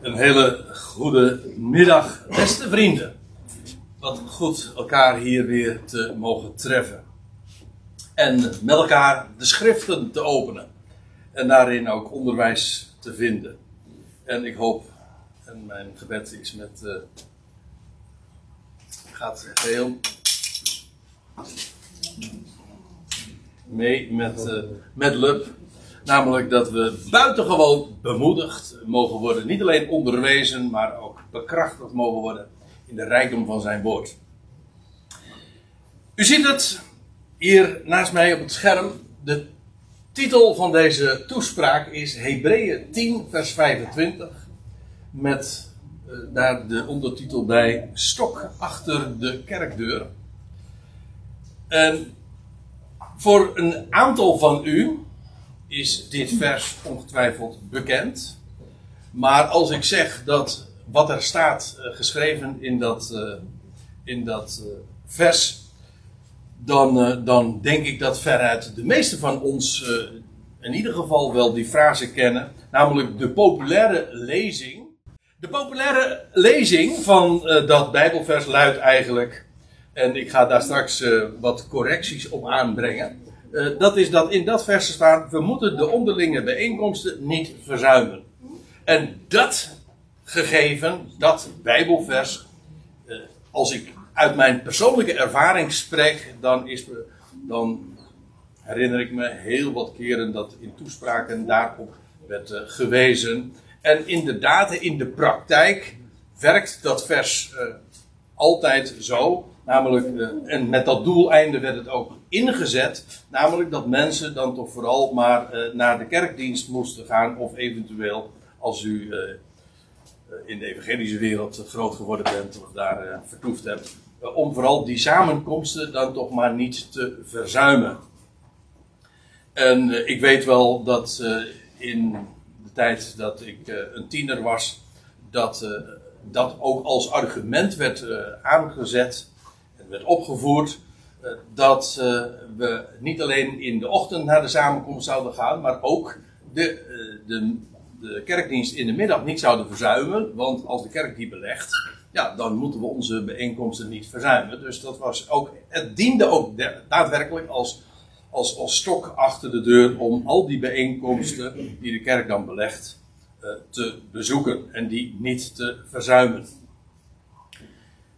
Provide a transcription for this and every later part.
Een hele goede middag, beste vrienden. Wat goed elkaar hier weer te mogen treffen. En met elkaar de schriften te openen. En daarin ook onderwijs te vinden. En ik hoop, en mijn gebed is met. Uh, gaat geheel. mee met, uh, met Lub. Namelijk dat we buitengewoon bemoedigd mogen worden. Niet alleen onderwezen, maar ook bekrachtigd mogen worden in de rijkdom van zijn woord. U ziet het hier naast mij op het scherm. De titel van deze toespraak is Hebreeën 10, vers 25. Met uh, daar de ondertitel bij Stok achter de kerkdeur. En voor een aantal van u is dit vers ongetwijfeld bekend. Maar als ik zeg dat wat er staat uh, geschreven in dat, uh, in dat uh, vers, dan, dan denk ik dat veruit de meeste van ons in ieder geval wel die frase kennen, namelijk de populaire lezing. De populaire lezing van dat Bijbelvers luidt eigenlijk, en ik ga daar straks wat correcties op aanbrengen. Uh, dat is dat in dat vers staat: we moeten de onderlinge bijeenkomsten niet verzuimen. En dat gegeven, dat Bijbelvers, uh, als ik uit mijn persoonlijke ervaring spreek, dan, is, dan herinner ik me heel wat keren dat in toespraken daarop werd uh, gewezen. En inderdaad, in de praktijk werkt dat vers altijd zo. Namelijk, en met dat doeleinde werd het ook ingezet. Namelijk dat mensen dan toch vooral maar uh, naar de kerkdienst moesten gaan. Of eventueel, als u uh, in de evangelische wereld groot geworden bent of daar vertoefd hebt. om vooral die samenkomsten dan toch maar niet te verzuimen. En ik weet wel dat in de tijd dat ik een tiener was, dat dat ook als argument werd aangezet werd opgevoerd eh, dat eh, we niet alleen in de ochtend naar de samenkomst zouden gaan, maar ook de, eh, de, de kerkdienst in de middag niet zouden verzuimen. Want als de kerk die belegt, ja, dan moeten we onze bijeenkomsten niet verzuimen. Dus dat was ook, het diende ook daadwerkelijk als, als, als stok achter de deur om al die bijeenkomsten die de kerk dan belegt te bezoeken en die niet te verzuimen.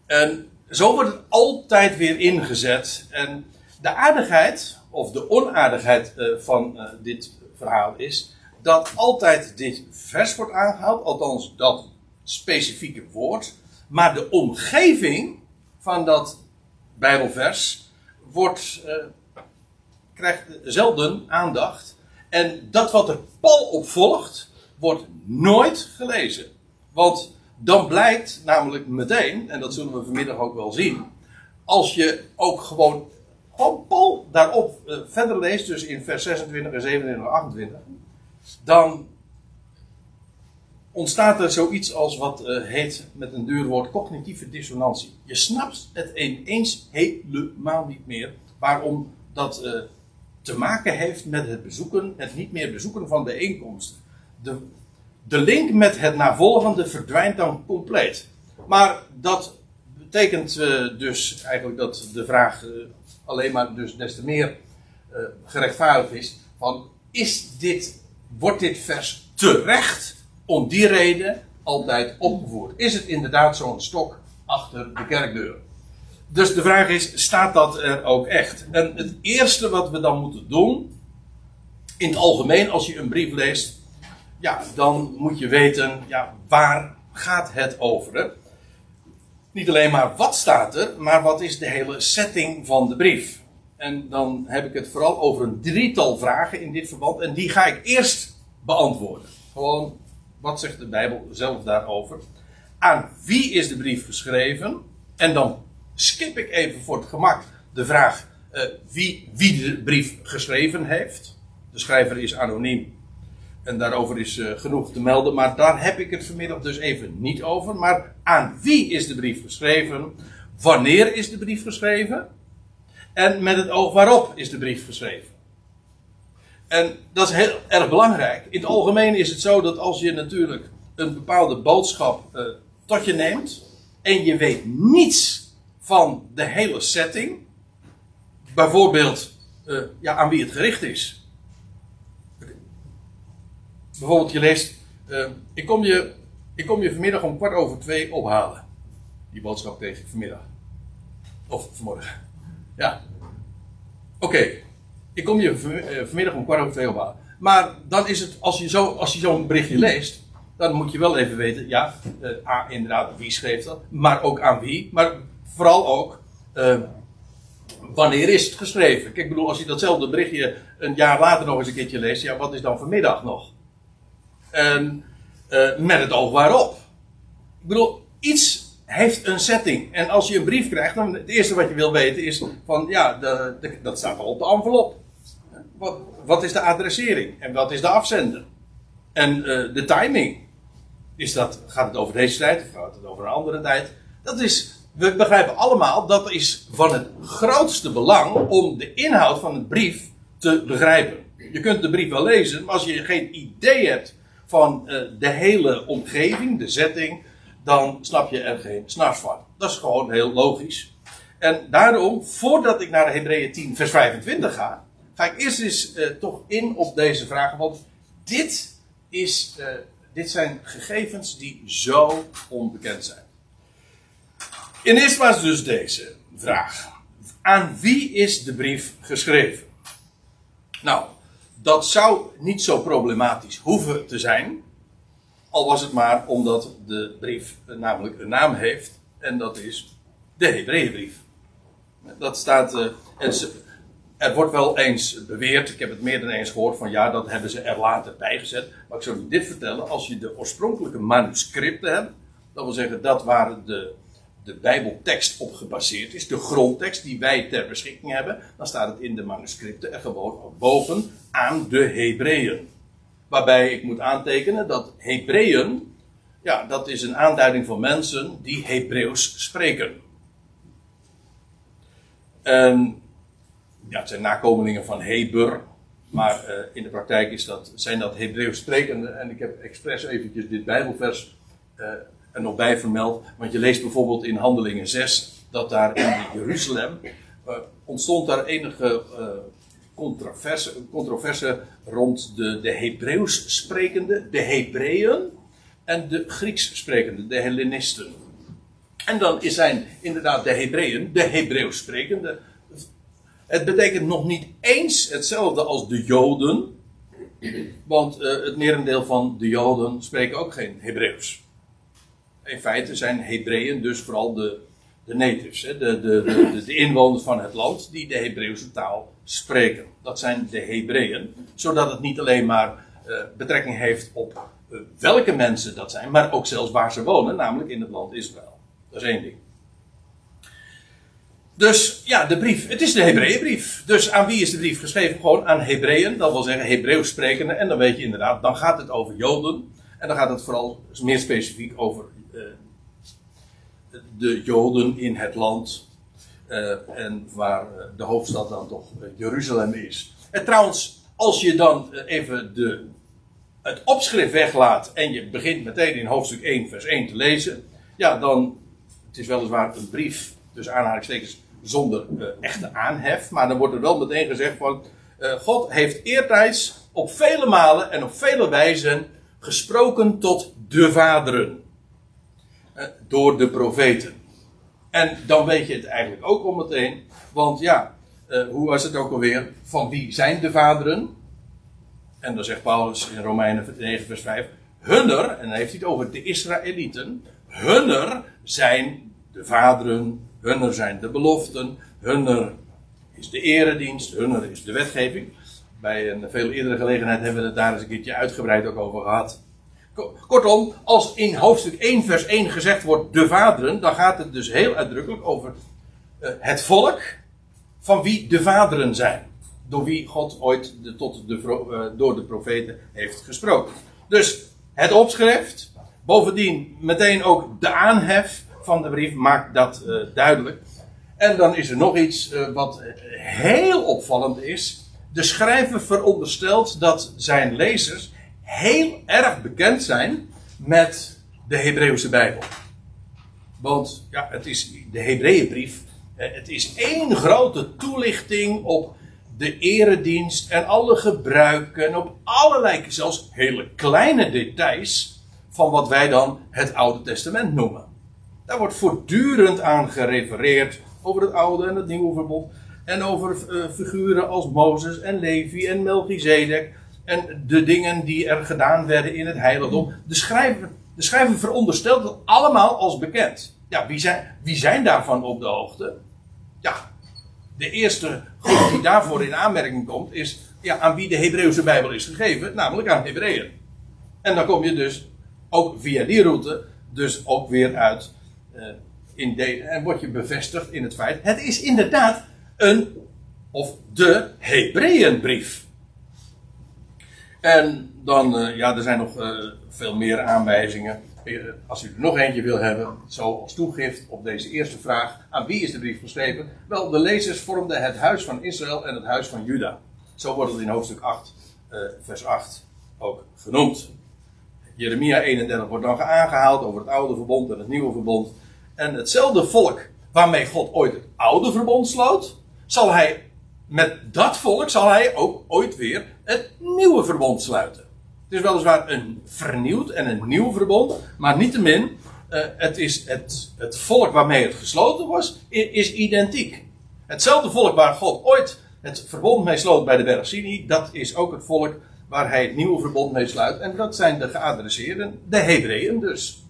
En zo wordt het altijd weer ingezet. En de aardigheid, of de onaardigheid uh, van uh, dit verhaal is, dat altijd dit vers wordt aangehaald, althans dat specifieke woord, maar de omgeving van dat Bijbelvers wordt, uh, krijgt zelden aandacht. En dat wat er pal op volgt, wordt nooit gelezen. Want dan blijkt namelijk meteen, en dat zullen we vanmiddag ook wel zien, als je ook gewoon, gewoon daarop uh, verder leest, dus in vers 26 en 27 en 28, dan ontstaat er zoiets als wat uh, heet met een duur woord cognitieve dissonantie. Je snapt het ineens helemaal niet meer waarom dat uh, te maken heeft met het bezoeken, het niet meer bezoeken van bijeenkomsten. De, de link met het navolgende verdwijnt dan compleet. Maar dat betekent uh, dus eigenlijk dat de vraag uh, alleen maar dus des te meer uh, gerechtvaardigd is van is dit, wordt dit vers terecht om die reden altijd opgevoerd? Is het inderdaad zo'n stok achter de kerkdeur? Dus de vraag is, staat dat er ook echt? En het eerste wat we dan moeten doen, in het algemeen als je een brief leest, ja, dan moet je weten, ja, waar gaat het over? Hè? Niet alleen maar wat staat er, maar wat is de hele setting van de brief? En dan heb ik het vooral over een drietal vragen in dit verband. En die ga ik eerst beantwoorden. Gewoon, wat zegt de Bijbel zelf daarover? Aan wie is de brief geschreven? En dan skip ik even voor het gemak de vraag uh, wie, wie de brief geschreven heeft. De schrijver is anoniem. En daarover is uh, genoeg te melden, maar daar heb ik het vanmiddag dus even niet over. Maar aan wie is de brief geschreven? Wanneer is de brief geschreven? En met het oog waarop is de brief geschreven? En dat is heel erg belangrijk. In het algemeen is het zo dat als je natuurlijk een bepaalde boodschap uh, tot je neemt en je weet niets van de hele setting, bijvoorbeeld uh, ja, aan wie het gericht is. Bijvoorbeeld, je leest: uh, ik, kom je, ik kom je vanmiddag om kwart over twee ophalen. Die boodschap kreeg ik vanmiddag. Of vanmorgen. Ja. Oké. Ik kom je vanmiddag om kwart over twee ophalen. Maar dan is het, als je, zo, zo'n berichtje leest, dan moet je wel even weten, ja, A, inderdaad, wie schreef dat, maar ook aan wie, maar vooral ook, wanneer is het geschreven? Kijk, ik bedoel, als je datzelfde berichtje een jaar later nog eens een keertje leest, ja, wat is dan vanmiddag nog? En uh, met het oog waarop. Ik bedoel, iets heeft een setting. En als je een brief krijgt, dan het eerste wat je wil weten is van, ja, de, dat staat al op de envelop. Wat, wat is de adressering? En wat is de afzender? En uh, de timing. Is dat, gaat het over deze tijd of gaat het over een andere tijd? Dat is, we begrijpen allemaal, dat is van het grootste belang om de inhoud van een brief te begrijpen. Je kunt de brief wel lezen, maar als je geen idee hebt van uh, de hele omgeving, de setting, dan snap je er geen snars van. Dat is gewoon heel logisch. En daarom, voordat ik naar Hebreeën 10, vers 25 ga, ga ik eerst eens uh, toch in op deze vragen. Want dit, is, uh, dit zijn gegevens die zo onbekend zijn. In eerste plaats dus deze vraag. Aan wie is de brief geschreven? Nou, dat zou niet zo problematisch hoeven te zijn. Al was het maar omdat de brief namelijk een naam heeft. En dat is de Hebreeënbrief. Dat staat. Uh, er wordt wel eens beweerd, ik heb het meer dan eens gehoord, van ja, dat hebben ze er later bijgezet. Maar ik zou u dit vertellen, als je de oorspronkelijke manuscripten hebt, dat wil zeggen dat waar de, de Bijbeltekst op gebaseerd is, de grondtekst die wij ter beschikking hebben, dan staat het in de manuscripten er gewoon boven aan de Hebreeën. Waarbij ik moet aantekenen dat Hebreeën, ja, dat is een aanduiding van mensen die Hebreeuws spreken. En ja, het zijn nakomelingen van Heber. Maar uh, in de praktijk is dat, zijn dat Hebreeuws sprekenden. En ik heb expres eventjes dit Bijbelvers uh, er nog bij vermeld. Want je leest bijvoorbeeld in Handelingen 6 dat daar in Jeruzalem uh, ontstond daar enige controverse, controverse rond de, de Hebreeuws sprekende, de Hebreeën en de Grieks sprekende, de Hellenisten. En dan zijn inderdaad de Hebreeën, de Hebreeuws sprekende, het betekent nog niet eens hetzelfde als de Joden. Want uh, het merendeel van de Joden spreken ook geen Hebreeuws. In feite zijn Hebreeën dus vooral de, de natives, hè, de, de, de, de, inwoners van het land die de Hebreeuwse taal spreken. Dat zijn de Hebreeën. Zodat het niet alleen maar uh, betrekking heeft op uh, welke mensen dat zijn, maar ook zelfs waar ze wonen, namelijk in het land Israël. Dat is één ding. Dus ja, de brief. Het is de Hebreeënbrief. Dus aan wie is de brief geschreven? Gewoon aan Hebreeën. Dat wil zeggen Hebreeuws sprekende. En dan weet je inderdaad, dan gaat het over Joden. En dan gaat het vooral meer specifiek over de Joden in het land. Uh, en waar uh, de hoofdstad dan toch Jeruzalem is. En trouwens, als je dan even de, het opschrift weglaat. en je begint meteen in hoofdstuk 1, vers 1 te lezen. Ja, dan. Het is weliswaar een brief dus aanhalingstekens zonder echte aanhef. Maar dan wordt er wel meteen gezegd van, God heeft eertijds op vele malen en op vele wijzen gesproken tot de vaderen. Uh, door de profeten. En dan weet je het eigenlijk ook al meteen. Want ja, hoe was het ook alweer? Van wie zijn de vaderen? En dan zegt Paulus in Romeinen 9 vers 5. Hunner, en dan heeft hij het over de Israëlieten. Hunner zijn de vaderen Hunner zijn de beloften. Hunner is de eredienst. Hunner is de wetgeving. Bij een veel eerdere gelegenheid hebben we het daar eens een keertje uitgebreid ook over gehad. Kortom, als in hoofdstuk 1 vers 1 gezegd wordt de vaderen, dan gaat het dus heel uitdrukkelijk over uh, het volk van wie de vaderen zijn. Door wie God ooit de, tot de, uh, door de profeten heeft gesproken. Dus het opschrift, bovendien meteen ook de aanhef van de brief maakt dat uh, duidelijk. En dan is er nog iets wat heel opvallend is. De schrijver veronderstelt dat zijn lezers heel erg bekend zijn met de Hebreeuwse Bijbel. Want ja, het is de Hebreeënbrief. Het is één grote toelichting op de eredienst en alle gebruiken. Op allerlei, zelfs hele kleine details. van wat wij dan het Oude Testament noemen. Daar wordt voortdurend aan gerefereerd. over het Oude en het Nieuwe Verbond. En over uh, figuren als Mozes en Levi en Melchizedek. En de dingen die er gedaan werden in het heiligdom. De schrijver, de schrijver veronderstelt het allemaal als bekend. Ja, wie zijn, wie zijn daarvan op de hoogte? Ja, de eerste groep die daarvoor in aanmerking komt is ja, aan wie de Hebreeuwse Bijbel is gegeven, namelijk aan Hebreeën. En dan kom je dus ook via die route, dus ook weer uit uh, in de, en word je bevestigd in het feit, het is inderdaad een of de Hebreeënbrief. En dan, uh, ja, er zijn nog uh, veel meer aanwijzingen. Als u er nog eentje wil hebben, zo als toegift op deze eerste vraag: aan wie is de brief geschreven? Wel, de lezers vormden het huis van Israël en het huis van Juda. Zo wordt het in hoofdstuk 8, uh, vers 8 ook genoemd. Jeremia 31 wordt dan aangehaald over het oude verbond en het nieuwe verbond. En hetzelfde volk waarmee God ooit het oude verbond sloot, zal hij met dat volk zal hij ook ooit weer het nieuwe verbond sluiten. Het is weliswaar een vernieuwd en een nieuw verbond, maar niettemin, uh, het, is het, het volk waarmee het gesloten was, is identiek. Hetzelfde volk waar God ooit het verbond mee sloot bij de berg dat is ook het volk waar hij het nieuwe verbond mee sluit. En dat zijn de geadresseerden, de Hebreeën dus.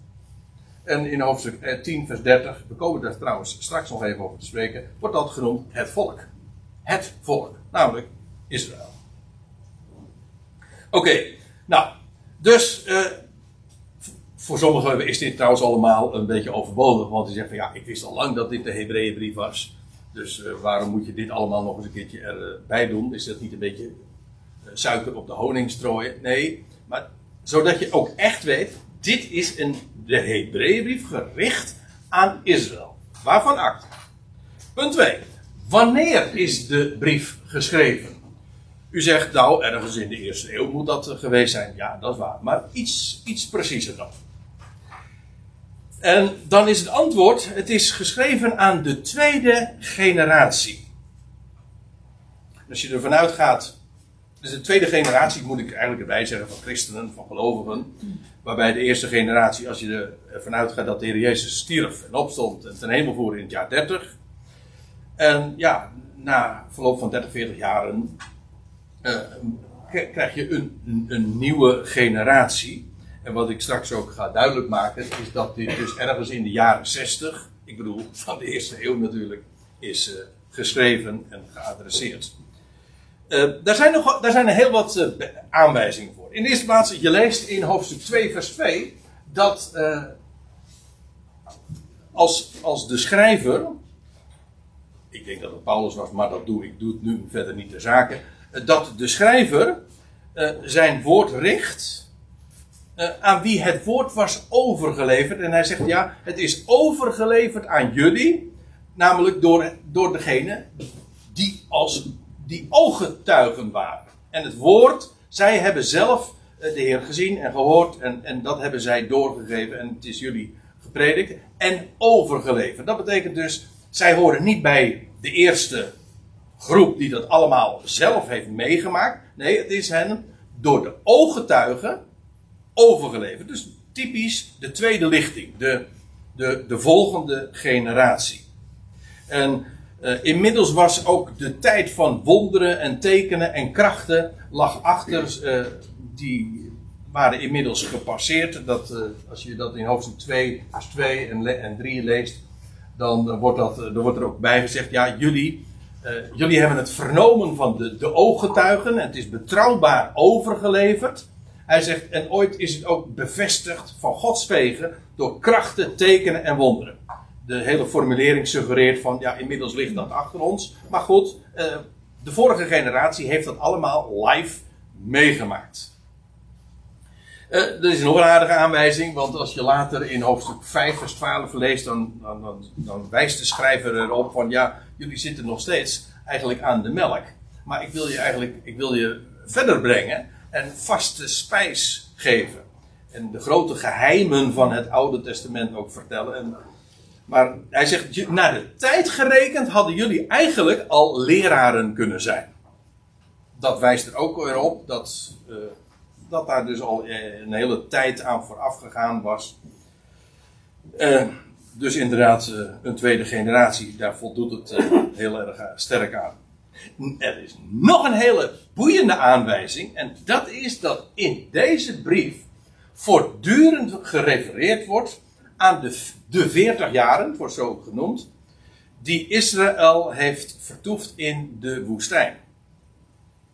En in hoofdstuk 10, vers 30, we komen daar trouwens straks nog even over te spreken, wordt dat genoemd het volk. Het volk, namelijk Israël. Oké, nou, dus uh, voor sommigen is dit trouwens allemaal een beetje overbodig, want die zeggen van ja, ik wist al lang dat dit de Hebreeënbrief was. Dus uh, waarom moet je dit allemaal nog eens een keertje erbij doen? Is dat niet een beetje uh, suiker op de honing strooien? Nee, maar zodat je ook echt weet, dit is een, de Hebreeënbrief gericht aan Israël. Waarvan acte? Punt 2. Wanneer is de brief geschreven? U zegt nou, ergens in de eerste eeuw moet dat geweest zijn. Ja, dat is waar. Maar iets, iets preciezer dan. En dan is het antwoord: het is geschreven aan de tweede generatie. Als je ervan uitgaat. Dus de tweede generatie, moet ik eigenlijk erbij zeggen, van christenen, van gelovigen. Waarbij de eerste generatie, als je ervan uitgaat dat de Heer Jezus stierf en opstond en ten hemel voerde in het jaar 30. En ja, na verloop van 30, 40 jaren uh, krijg je een, een, nieuwe generatie. En wat ik straks ook ga duidelijk maken, is dat dit dus ergens in de jaren 60, ik bedoel van de eerste eeuw natuurlijk, is uh, geschreven en geadresseerd. Uh, daar, zijn nog, daar zijn heel wat aanwijzingen voor. In de eerste plaats, je leest in hoofdstuk 2, vers 2, dat als, als de schrijver, ik denk dat het Paulus was, maar dat doe ik doe het nu verder niet ter zake dat de schrijver uh, zijn woord richt uh, aan wie het woord was overgeleverd. En hij zegt ja, het is overgeleverd aan jullie, namelijk door, door degene die als die ooggetuigen waren. En het woord, zij hebben zelf de Heer gezien en gehoord en, en dat hebben zij doorgegeven en het is jullie gepredikt en overgeleverd. Dat betekent dus, zij horen niet bij de eerste groep die dat allemaal zelf heeft meegemaakt. Nee, het is hen door de ooggetuigen overgeleverd. Dus typisch de tweede lichting, de, de, de volgende generatie. En uh, inmiddels was ook de tijd van wonderen en tekenen en krachten lag achter. Uh, die waren inmiddels gepasseerd. Dat, uh, als je dat in hoofdstuk 2, vers 2 en, en 3 leest, dan wordt, dat, dan wordt er ook bij gezegd: ja, jullie uh, jullie hebben het vernomen van de, de ooggetuigen. En het is betrouwbaar overgeleverd. Hij zegt, en ooit is het ook bevestigd van Gods wegen door krachten, tekenen en wonderen. De hele formulering suggereert van, ja, inmiddels ligt dat achter ons. Maar goed, uh, de vorige generatie heeft dat allemaal live meegemaakt. Uh, er is nog een aardige aanwijzing, want als je later in hoofdstuk 5, vers 12 leest, dan, dan, dan, dan wijst de schrijver erop van ja, jullie zitten nog steeds eigenlijk aan de melk. Maar ik wil je eigenlijk ik wil je verder brengen en vaste spijs geven. en de grote geheimen van het Oude Testament ook vertellen. En, maar hij zegt, naar de tijd gerekend hadden jullie eigenlijk al leraren kunnen zijn. Dat wijst er ook weer op dat, uh, dat daar dus al een hele tijd aan vooraf gegaan was. Uh, dus inderdaad, uh, een tweede generatie, daar voldoet het heel erg sterk aan. Er is nog een hele boeiende aanwijzing. En dat is dat in deze brief voortdurend gerefereerd wordt aan de, de 40 jaren, wordt zo genoemd, die Israël heeft vertoefd in de woestijn.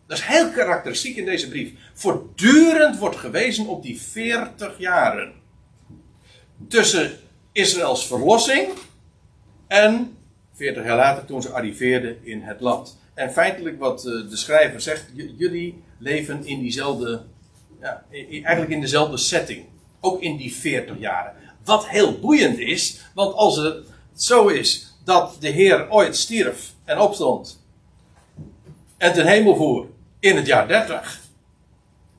Dat is heel karakteristiek in deze brief. Voortdurend wordt gewezen op die 40 jaren. Tussen Israëls verlossing en 40 jaar later toen ze arriveerden in het land. En feitelijk wat eh, de schrijver zegt, jullie leven in diezelfde, ja, eigenlijk in dezelfde setting. Ook in die 40 jaren. Wat heel boeiend is, want als het zo is dat de Heer ooit stierf en opstond en ten hemel voer in het jaar 30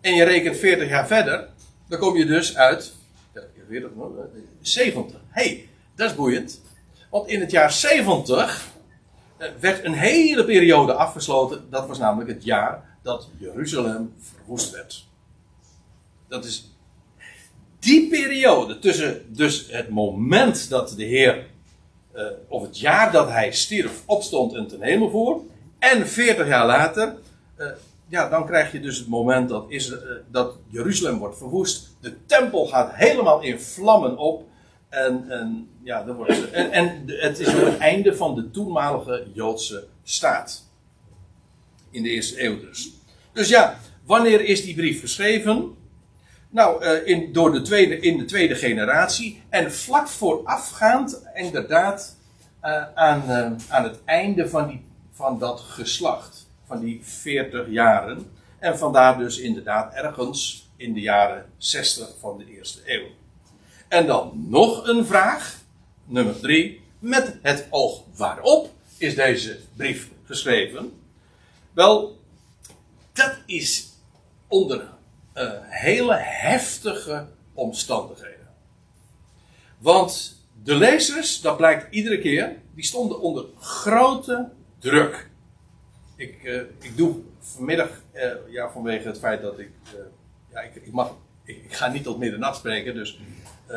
en je rekent 40 jaar verder, dan kom je dus uit 70. Hé, hey, dat is boeiend. Want in het jaar 70 eh, werd een hele periode afgesloten. Dat was namelijk het jaar dat Jeruzalem verwoest werd. Dat is die periode tussen dus het moment dat de Heer, uh, of het jaar dat hij stierf, opstond en ten hemel voer, en 40 jaar later, ja, dan krijg je dus het moment dat, uh, dat Jeruzalem wordt verwoest. De tempel gaat helemaal in vlammen op. En, en, ja, dan wordt, en, en het is ook het einde van de toenmalige Joodse staat. In de eerste eeuw dus. Dus ja, wanneer is die brief geschreven? Nou, uh, in, door de tweede, in de tweede generatie. En vlak voorafgaand, inderdaad, uh, aan, aan het einde van, die, van dat geslacht. Van die 40 jaren. En vandaar dus inderdaad ergens in de jaren 60 van de eerste eeuw. En dan nog een vraag, nummer drie. Met het oog waarop is deze brief geschreven? Wel, dat is onder uh, hele heftige omstandigheden. Want de lezers, dat blijkt iedere keer, die stonden onder grote druk. Ik, uh, ik doe vanmiddag, uh, ja, vanwege het feit dat ik, ja, ik, ik mag, ik, ga niet tot middernacht spreken, dus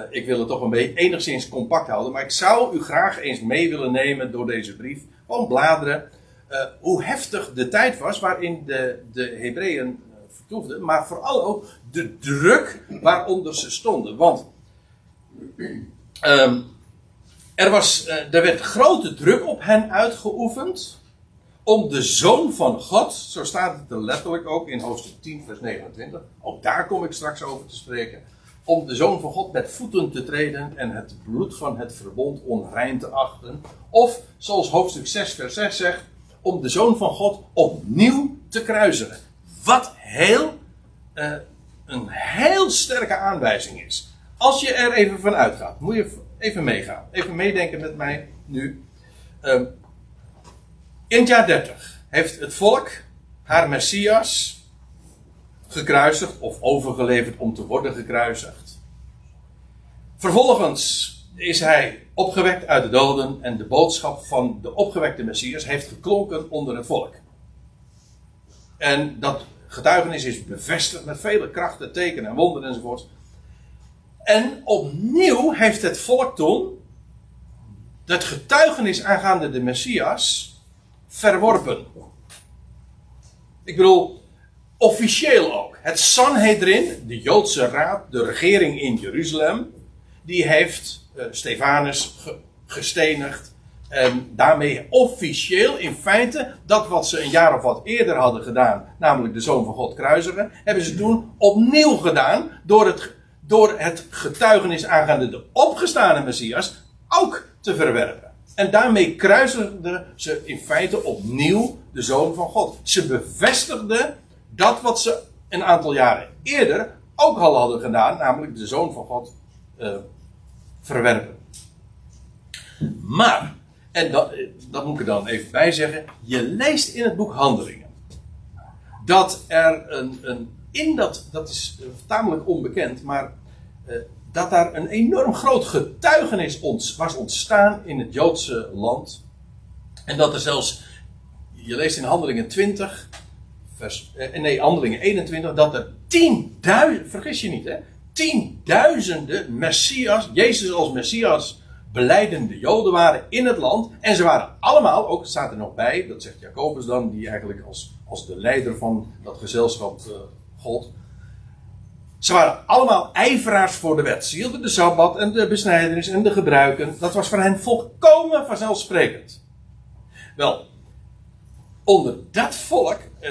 ik wil het toch een beetje enigszins compact houden. Maar ik zou u graag eens mee willen nemen door deze brief. Gewoon bladeren. Hoe heftig de tijd was waarin de, de Hebreeën vertoefden. Maar vooral ook de druk waaronder ze stonden. Want um, er, was, er werd grote druk op hen uitgeoefend. Om de zoon van God, zo staat het er letterlijk ook in hoofdstuk 10, vers 29. Ook daar kom ik straks over te spreken om de Zoon van God met voeten te treden en het bloed van het verbond onrein te achten. Of, zoals hoofdstuk 6, vers 6 zegt, om de Zoon van God opnieuw te kruisigen. Wat heel, uh, een heel sterke aanwijzing is. Als je er even van uitgaat, moet je even meegaan. Even meedenken met mij nu. Uh, in het jaar 30 heeft het volk haar Messias gekruisigd of overgeleverd om te worden gekruisigd. Vervolgens is hij opgewekt uit de doden en de boodschap van de opgewekte Messias heeft geklonken onder het volk. En dat getuigenis is bevestigd met vele krachten, tekenen en wonderen enzovoort. En opnieuw heeft het volk toen dat getuigenis aangaande de Messias verworpen. Ik bedoel, officieel ook. Het Sanhedrin, de Joodse raad, de regering in Jeruzalem, die heeft uh, Stefanus ge gestenigd. En daarmee officieel in feite dat wat ze een jaar of wat eerder hadden gedaan, namelijk de Zoon van God kruisigen, hebben ze toen opnieuw gedaan door het, door het getuigenis aangaande de opgestane Messias ook te verwerpen. En daarmee kruisigden ze in feite opnieuw de Zoon van God. Ze bevestigden dat wat ze een aantal jaren eerder ook al hadden gedaan, namelijk de Zoon van God uh, verwerpen. Maar, en dat, dat moet ik er dan even bij zeggen, je leest in het boek Handelingen dat er een, een in dat, dat is tamelijk onbekend, maar eh, dat daar een enorm groot getuigenis was ontstaan in het Joodse land. En dat er zelfs, je leest in Handelingen 20, vers, eh, nee, Handelingen 21, dat er tienduizend, vergis je niet hè, tienduizenden Messias, Jezus als Messias beleidende Joden waren in het land. En ze waren allemaal, ook staat er nog bij, dat zegt Jacobus dan, die eigenlijk als, als de leider van dat gezelschap uh, gold. Ze waren allemaal ijveraars voor de wet. Ze hielden de sabbat en de besnijdenis en de gebruiken. Dat was voor hen volkomen vanzelfsprekend. Wel, onder dat volk, uh,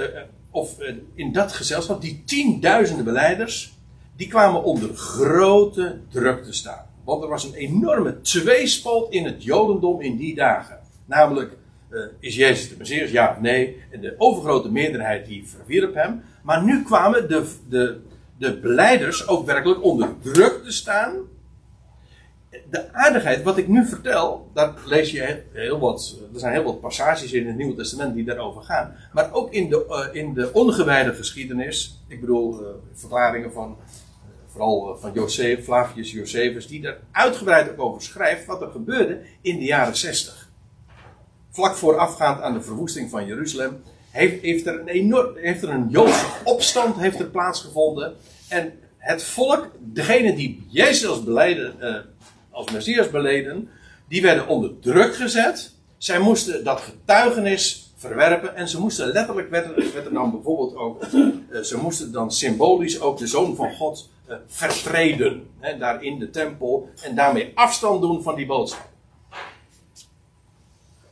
of uh, in dat gezelschap, die tienduizenden beleiders, die kwamen onder grote druk te staan. Want er was een enorme tweespalt in het Jodendom in die dagen. Namelijk, is Jezus de Messias, ja of nee? En de overgrote meerderheid die verwierp hem. Maar nu kwamen de, de, de beleiders ook werkelijk onder druk te staan. De aardigheid, wat ik nu vertel, daar lees je heel wat, er zijn heel wat passages in het Nieuwe Testament die daarover gaan. Maar ook in de, uh, in de ongewijde geschiedenis, ik bedoel uh, verklaringen van vooral eh, van Joseph, Flavius Josephus, die er uitgebreid ook over schrijft wat er gebeurde in de jaren 60. Vlak voorafgaand aan de verwoesting van Jeruzalem heeft, heeft, er, een enorm, heeft er een Joodse opstand heeft er plaatsgevonden. En het volk, degene die Jezus als, beleiden, uh, als Messias beleden, die werden onder druk gezet. Zij moesten dat getuigenis verwerpen. En ze moesten letterlijk, werd er, werd er dan bijvoorbeeld ook, uh, ze moesten dan symbolisch ook de Zoon van God uh, vertreden. Hè, daar in de tempel. En daarmee afstand doen van die boodschap.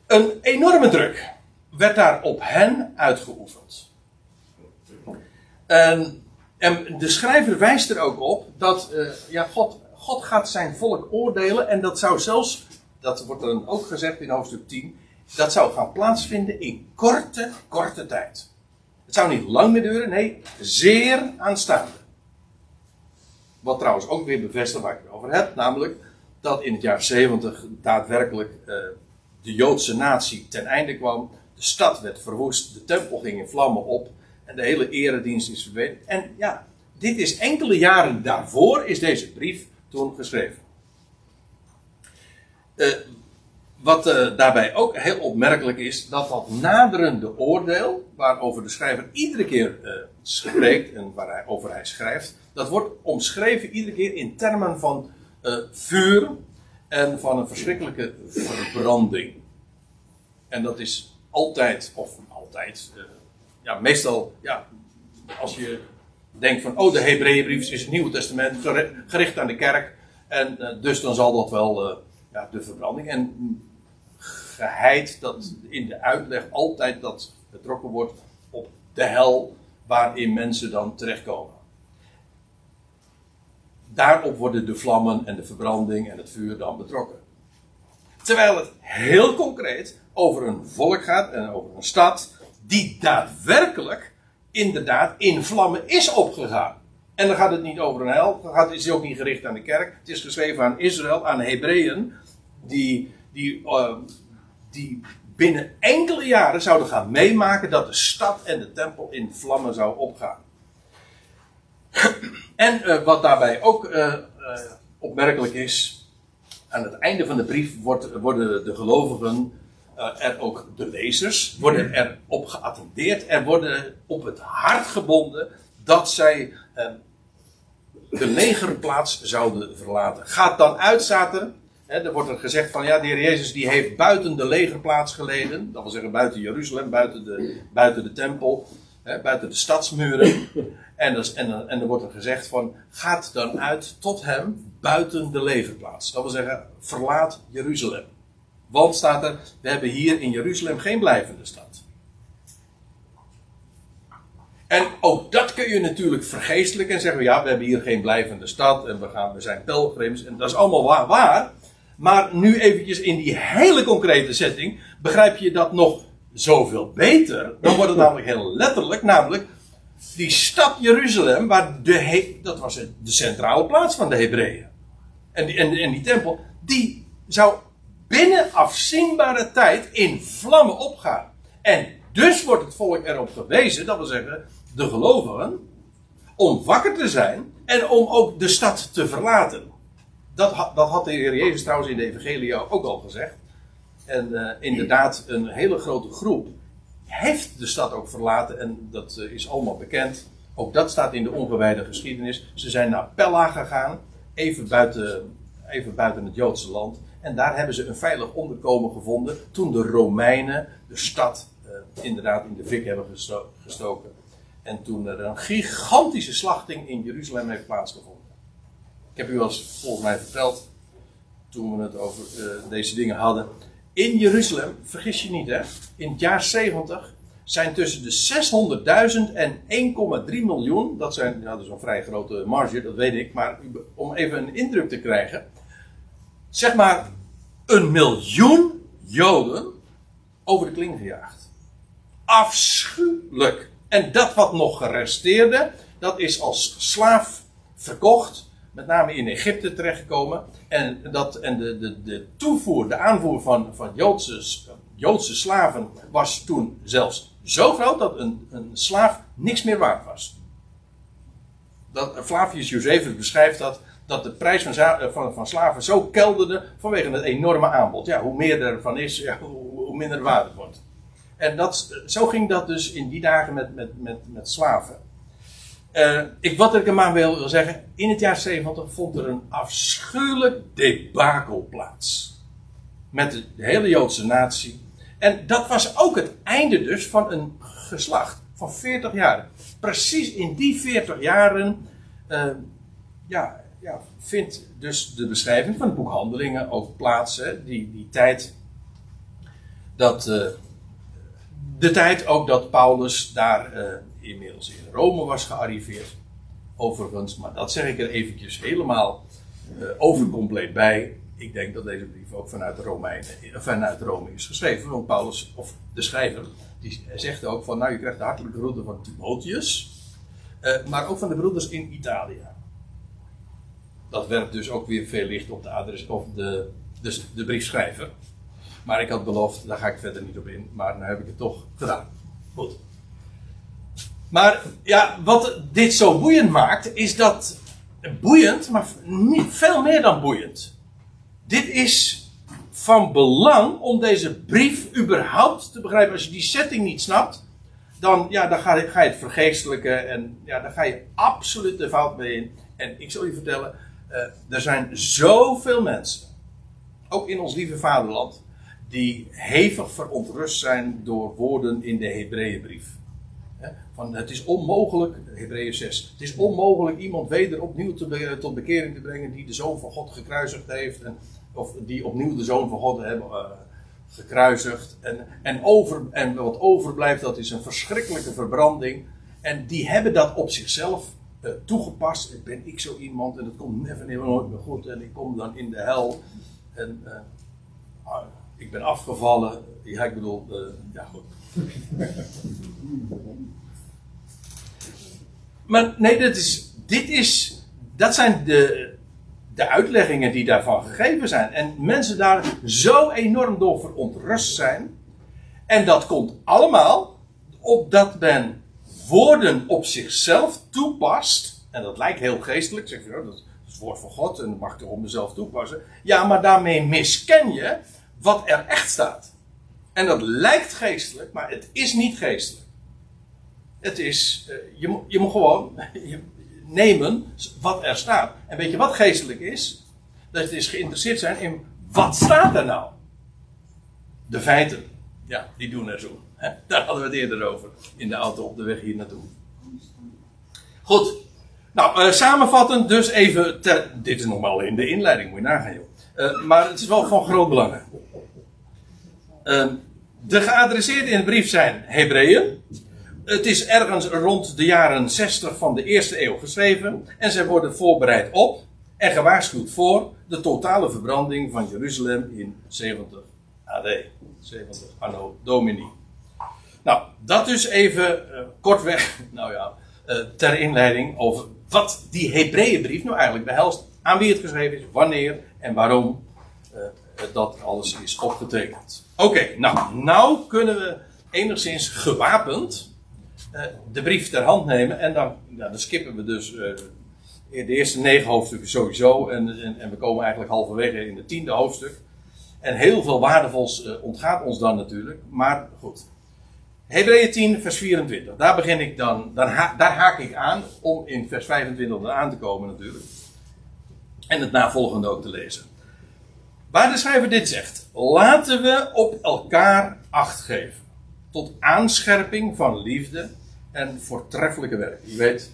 Een enorme druk werd daar op hen uitgeoefend. En, en de schrijver wijst er ook op dat uh, ja, God, God gaat zijn volk oordelen. En dat zou zelfs, dat wordt dan ook gezegd in hoofdstuk 10 dat zou gaan plaatsvinden in korte, korte tijd. Het zou niet lang meer duren, nee, zeer aanstaande. Wat trouwens ook weer bevestigt waar ik het over heb, namelijk dat in het jaar 70 daadwerkelijk uh, de Joodse natie ten einde kwam. De stad werd verwoest, de tempel ging in vlammen op en de hele eredienst is verdwenen. En ja, dit is enkele jaren daarvoor is deze brief toen geschreven. Uh, wat uh, daarbij ook heel opmerkelijk is, dat dat naderende oordeel, waarover de schrijver iedere keer uh, spreekt en waarover hij schrijft, dat wordt omschreven iedere keer in termen van vuur en van een verschrikkelijke verbranding. En dat is altijd, of altijd, ja, meestal, ja, als je denkt van, oh, de Hebreeënbrief is het Nieuwe Testament, gericht aan de kerk, en dus dan zal dat wel ja, de verbranding. En geheid dat in de uitleg altijd dat betrokken wordt op de hel waarin mensen dan terechtkomen. Daarop worden de vlammen en de verbranding en het vuur dan betrokken. Terwijl het heel concreet over een volk gaat en over een stad die daadwerkelijk inderdaad in vlammen is opgegaan. En dan gaat het niet over een hel, dan gaat, het is ook niet gericht aan de kerk. Het is geschreven aan Israël, aan Hebreeën, die, die uh, die binnen enkele jaren zouden gaan meemaken dat de stad en de tempel in vlammen zou opgaan. En uh, wat daarbij ook uh, uh, opmerkelijk is, aan het einde van de brief wordt, worden de gelovigen, er ook de lezers, worden er op geattendeerd, er worden op het hart gebonden dat zij de legerplaats zouden verlaten. Gaat dan uit, zaten er wordt er gezegd van ja, de heer Jezus die heeft buiten de legerplaats geleden. Dat wil zeggen buiten Jeruzalem, buiten de, buiten de tempel, buiten de stadsmuren. En, dus, en, en er wordt er gezegd van gaat dan uit tot hem buiten de legerplaats. Dat wil zeggen verlaat Jeruzalem. Want staat er, we hebben hier in Jeruzalem geen blijvende stad. En ook dat kun je natuurlijk vergeestelijken en zeggen: ja, we hebben hier geen blijvende stad en we, gaan, we zijn pelgrims. En dat is allemaal waar, waar. Maar nu eventjes in die hele concrete setting begrijp je dat nog zoveel beter. Dan wordt het namelijk heel letterlijk, namelijk die stad Jeruzalem, waar de dat was de centrale plaats van de Hebreeën. En die, en, en die tempel, die zou binnen afzienbare tijd in vlammen opgaan. En dus wordt het volk erop gewezen, dat wil zeggen de gelovigen, om wakker te zijn En om ook de stad te verlaten. Dat, dat had de Heer Jezus trouwens in de Evangelie ook al gezegd. En uh, inderdaad, een hele grote groep heeft de stad ook verlaten. En dat uh, is allemaal bekend. Ook dat staat in de ongewijde geschiedenis. Ze zijn naar Pella gegaan, even buiten, even buiten het Joodse land. En daar hebben ze een veilig onderkomen gevonden. Toen de Romeinen de stad uh, inderdaad in de fik hebben gesto gestoken. En toen er een gigantische slachting in Jeruzalem heeft plaatsgevonden. Ik heb u al volgens mij verteld. Toen we het over deze dingen hadden. In Jeruzalem, vergis je niet hè. In het jaar 70 zijn tussen de 600.000 en 1,3 miljoen. Dat, zijn, ja, dat is een vrij grote marge, dat weet ik. Maar om even een indruk te krijgen. Zeg maar een miljoen Joden over de kling gejaagd. Afschuwelijk. En dat wat nog geresteerde, dat is als slaaf verkocht. Met name in Egypte terechtgekomen. En, dat, en de, de, de toevoer, de aanvoer van, van Joodse, Joodse slaven was toen zelfs zo groot dat een, een slaaf niks meer waard was. Dat, Flavius Josephus beschrijft dat, dat de prijs van, van, van slaven zo kelderde vanwege het enorme aanbod. Ja, hoe meer er van is, ja, hoe, minder waard wordt. En dat, zo ging dat dus in die dagen met, met, met, met slaven. Uh, ik, wat ik er maar wil zeggen, in het jaar 70 vond er een afschuwelijk debakel plaats. Met de, hele Joodse natie. En dat was ook het einde dus van een geslacht van 40 jaar. Precies in die 40 jaren uh, ja, ja, vindt dus de beschrijving van het boek Handelingen ook plaats. Die, die tijd dat... Uh, de tijd ook dat Paulus daar inmiddels in Rome was gearriveerd. Overigens, maar dat zeg ik er eventjes helemaal uh, overcompleet bij. Ik denk dat deze brief ook vanuit, de Romeinen, vanuit Rome is geschreven. Want Paulus, of de schrijver, die zegt ook van... Nou, je krijgt de hartelijke groeten van Timotheus. Uh, maar ook van de broeders in Italië. Dat werpt dus ook weer veel licht op de, adres, of de, de, de briefschrijver. Maar ik had beloofd, daar ga ik verder niet op in. Maar nu heb ik het toch gedaan. Goed. Maar ja, wat dit zo boeiend maakt, is dat. Boeiend, maar niet, veel meer dan boeiend. Dit is van belang om deze brief überhaupt te begrijpen. Als je die setting niet snapt, dan, ja, dan ga, je, ga je het vergeestelijken. En ja, dan ga je absoluut de fout mee in. En ik zal je vertellen, uh, er zijn zoveel mensen, ook in ons lieve vaderland, die hevig verontrust zijn door woorden in de Hebreeënbrief. Het is onmogelijk, Hebreeën 6, het is onmogelijk iemand weder opnieuw te, tot bekering te brengen die de Zoon van God gekruisigd heeft. Of die opnieuw de Zoon van God hebben uh, gekruisigd. En, en, over, en wat overblijft, dat is een verschrikkelijke verbranding. En die hebben dat op zichzelf uh, toegepast. Ben ik zo iemand en het komt never, nooit meer goed. En ik kom dan in de hel. En, uh, ik ben afgevallen. Ja, ik bedoel, ja goed. maar nee, dit is, dit is, dat zijn de, de uitleggingen die daarvan gegeven zijn. En mensen daar zo enorm door verontrust zijn. En dat komt allemaal opdat men woorden op zichzelf toepast. En dat lijkt heel geestelijk. Zeg je, dat is het woord van God en dat mag ik op mezelf toepassen. Ja, maar daarmee misken je wat er echt staat. En dat lijkt geestelijk, maar het is niet geestelijk. Het is, uh, je, je moet gewoon nemen wat er staat. En weet je wat geestelijk is? Dat het is geïnteresseerd zijn in wat staat er nou? De feiten. Ja, die doen er zo. Daar hadden we het eerder over. In de auto op de weg hier naartoe. Goed. Nou, uh, samenvattend dus even. Dit is nog maar in de inleiding, moet je nagaan joh. Uh, maar het is wel van groot belang. Ehm, de geadresseerden in de brief zijn Hebreeën. Het is ergens rond de jaren 60 van de eerste eeuw geschreven. En zij worden voorbereid op en gewaarschuwd voor de totale verbranding van Jeruzalem in 70 AD. 70 anno domini. Nou, dat dus even uh, kortweg, nou ja, uh, ter inleiding over wat die Hebreeënbrief nou eigenlijk behelst. Aan wie het geschreven is, wanneer en waarom uh, dat alles is opgetekend. Oké, nou, nou kunnen we enigszins gewapend uh, de brief ter hand nemen. En dan, nou, dan skippen we dus uh, de eerste negen hoofdstukken sowieso. En, en, en, we komen eigenlijk halverwege in het tiende hoofdstuk. En heel veel waardevols uh, ontgaat ons dan natuurlijk. Maar goed. Hebreeën 10, vers 24. Daar begin ik dan. dan daar haak ik aan om in vers 25 aan te komen natuurlijk. En het navolgende ook te lezen. Waar de schrijver dit zegt. Laten we op elkaar acht geven. Tot aanscherping van liefde en voortreffelijke werk. U weet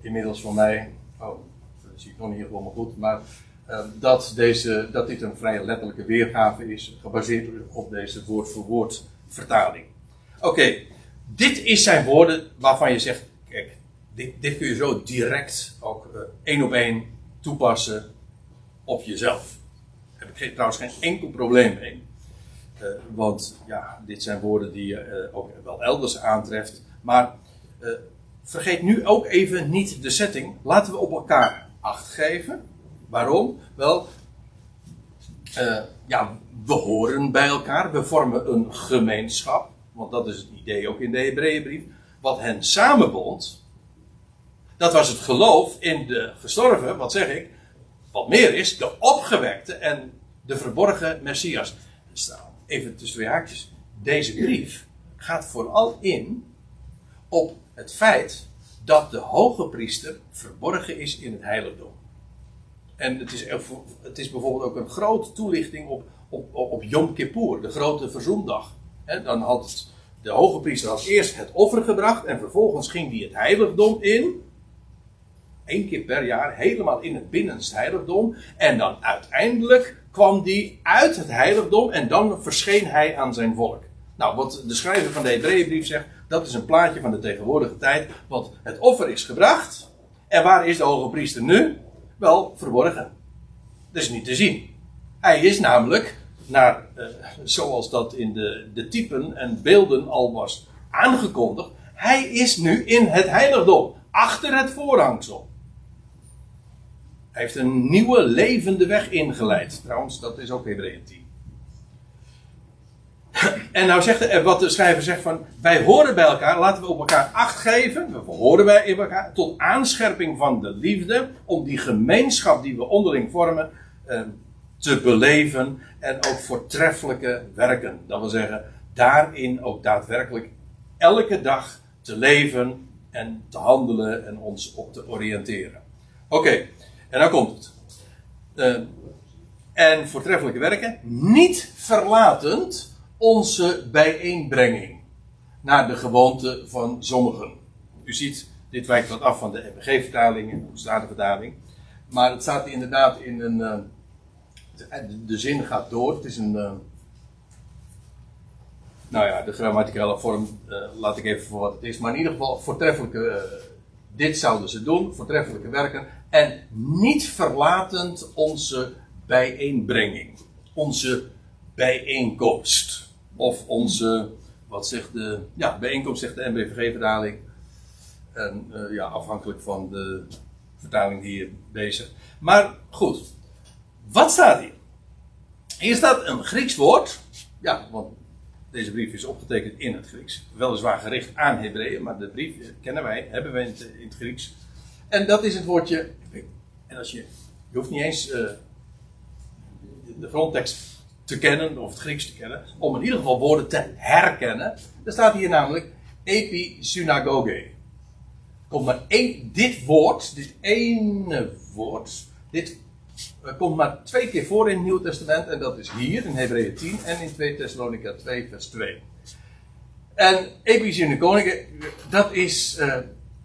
inmiddels van mij. Oh, dat zie ik nog niet helemaal goed. Maar uh, dat, deze, dat dit een vrij letterlijke weergave is. Gebaseerd op deze woord voor woord vertaling. Oké, dit is zijn woorden waarvan je zegt. Kijk, dit, kun je zo direct ook uh, één op één toepassen op jezelf. Daar heb ik trouwens geen enkel probleem mee. Uh, want ja, dit zijn woorden die je uh, ook wel elders aantreft. Maar uh, vergeet nu ook even niet de setting. Laten we op elkaar acht geven. Waarom? Wel, ja, we horen bij elkaar. We vormen een gemeenschap. Want dat is het idee ook in de Hebreeënbrief. Wat hen samenbond. Dat was het geloof in de gestorven, wat zeg ik, wat meer is, de opgewekte en de verborgen Messias. Even tussen twee haakjes. Deze brief gaat vooral in op het feit dat de hoge priester verborgen is in het heiligdom. En het is, het is bijvoorbeeld ook een grote toelichting op, op, op Yom Kippur, de grote verzoendag. dan had de hoge priester had eerst het offer gebracht en vervolgens ging hij het heiligdom in één keer per jaar helemaal in het binnenste heiligdom. En dan uiteindelijk kwam die uit het heiligdom en dan verscheen hij aan zijn volk. Nou, wat de schrijver van de Hebreeënbrief zegt, dat is een plaatje van de tegenwoordige tijd. Want het offer is gebracht. En waar is de hoge priester nu? Wel, verborgen. Dus niet te zien. Hij is namelijk, naar, eh, zoals dat in de, de typen en beelden al was aangekondigd, hij is nu in het heiligdom, achter het voorhangsel. Hij heeft een nieuwe levende weg ingeleid. Trouwens, dat is ook Hebreeën 10. En nou zegt er, wat de schrijver zegt van, wij horen bij elkaar, laten we op elkaar acht geven, we horen bij elkaar, tot aanscherping van de liefde, om die gemeenschap die we onderling vormen, eh, te beleven en ook voortreffelijke werken. Dat wil zeggen, daarin ook daadwerkelijk elke dag te leven en te handelen en ons op te oriënteren. Oké, en dan komt het. Uh, en voortreffelijke werken, niet verlatend onze bijeenbrenging naar de gewoonte van sommigen. U ziet, dit wijkt wat af van de MBG-vertaling en de Statenvertaling. Maar het staat inderdaad in een. Uh, de, zin gaat door. Het is een. Uh, nou ja, de grammaticale vorm uh, laat ik even voor wat het is. Maar in ieder geval, voortreffelijke. dit zouden ze doen, voortreffelijke werken en niet verlatend onze bijeenbrenging, onze bijeenkomst. Of onze, wat zegt de, ja, bijeenkomst zegt de NBVG-vertaling. En uh, ja, afhankelijk van de vertaling die je bezig. Maar goed, wat staat hier? Hier staat een Grieks woord. Ja, want deze brief is opgetekend in het Grieks. Weliswaar gericht aan Hebreeën, maar de brief kennen wij, hebben wij in het, Grieks. En dat is het woordje. En als je. Je hoeft niet eens uh, de grondtekst te kennen, of het Grieks te kennen, om in ieder geval woorden te herkennen. Er staat hier namelijk episynagoge. Komt maar één, dit woord, dit ene woord, dit komt maar twee keer voor in het Nieuwe Testament. En dat is hier in Hebreeën 10 en in 2 Thessalonica 2, vers 2. En episynagoge, dat is, uh,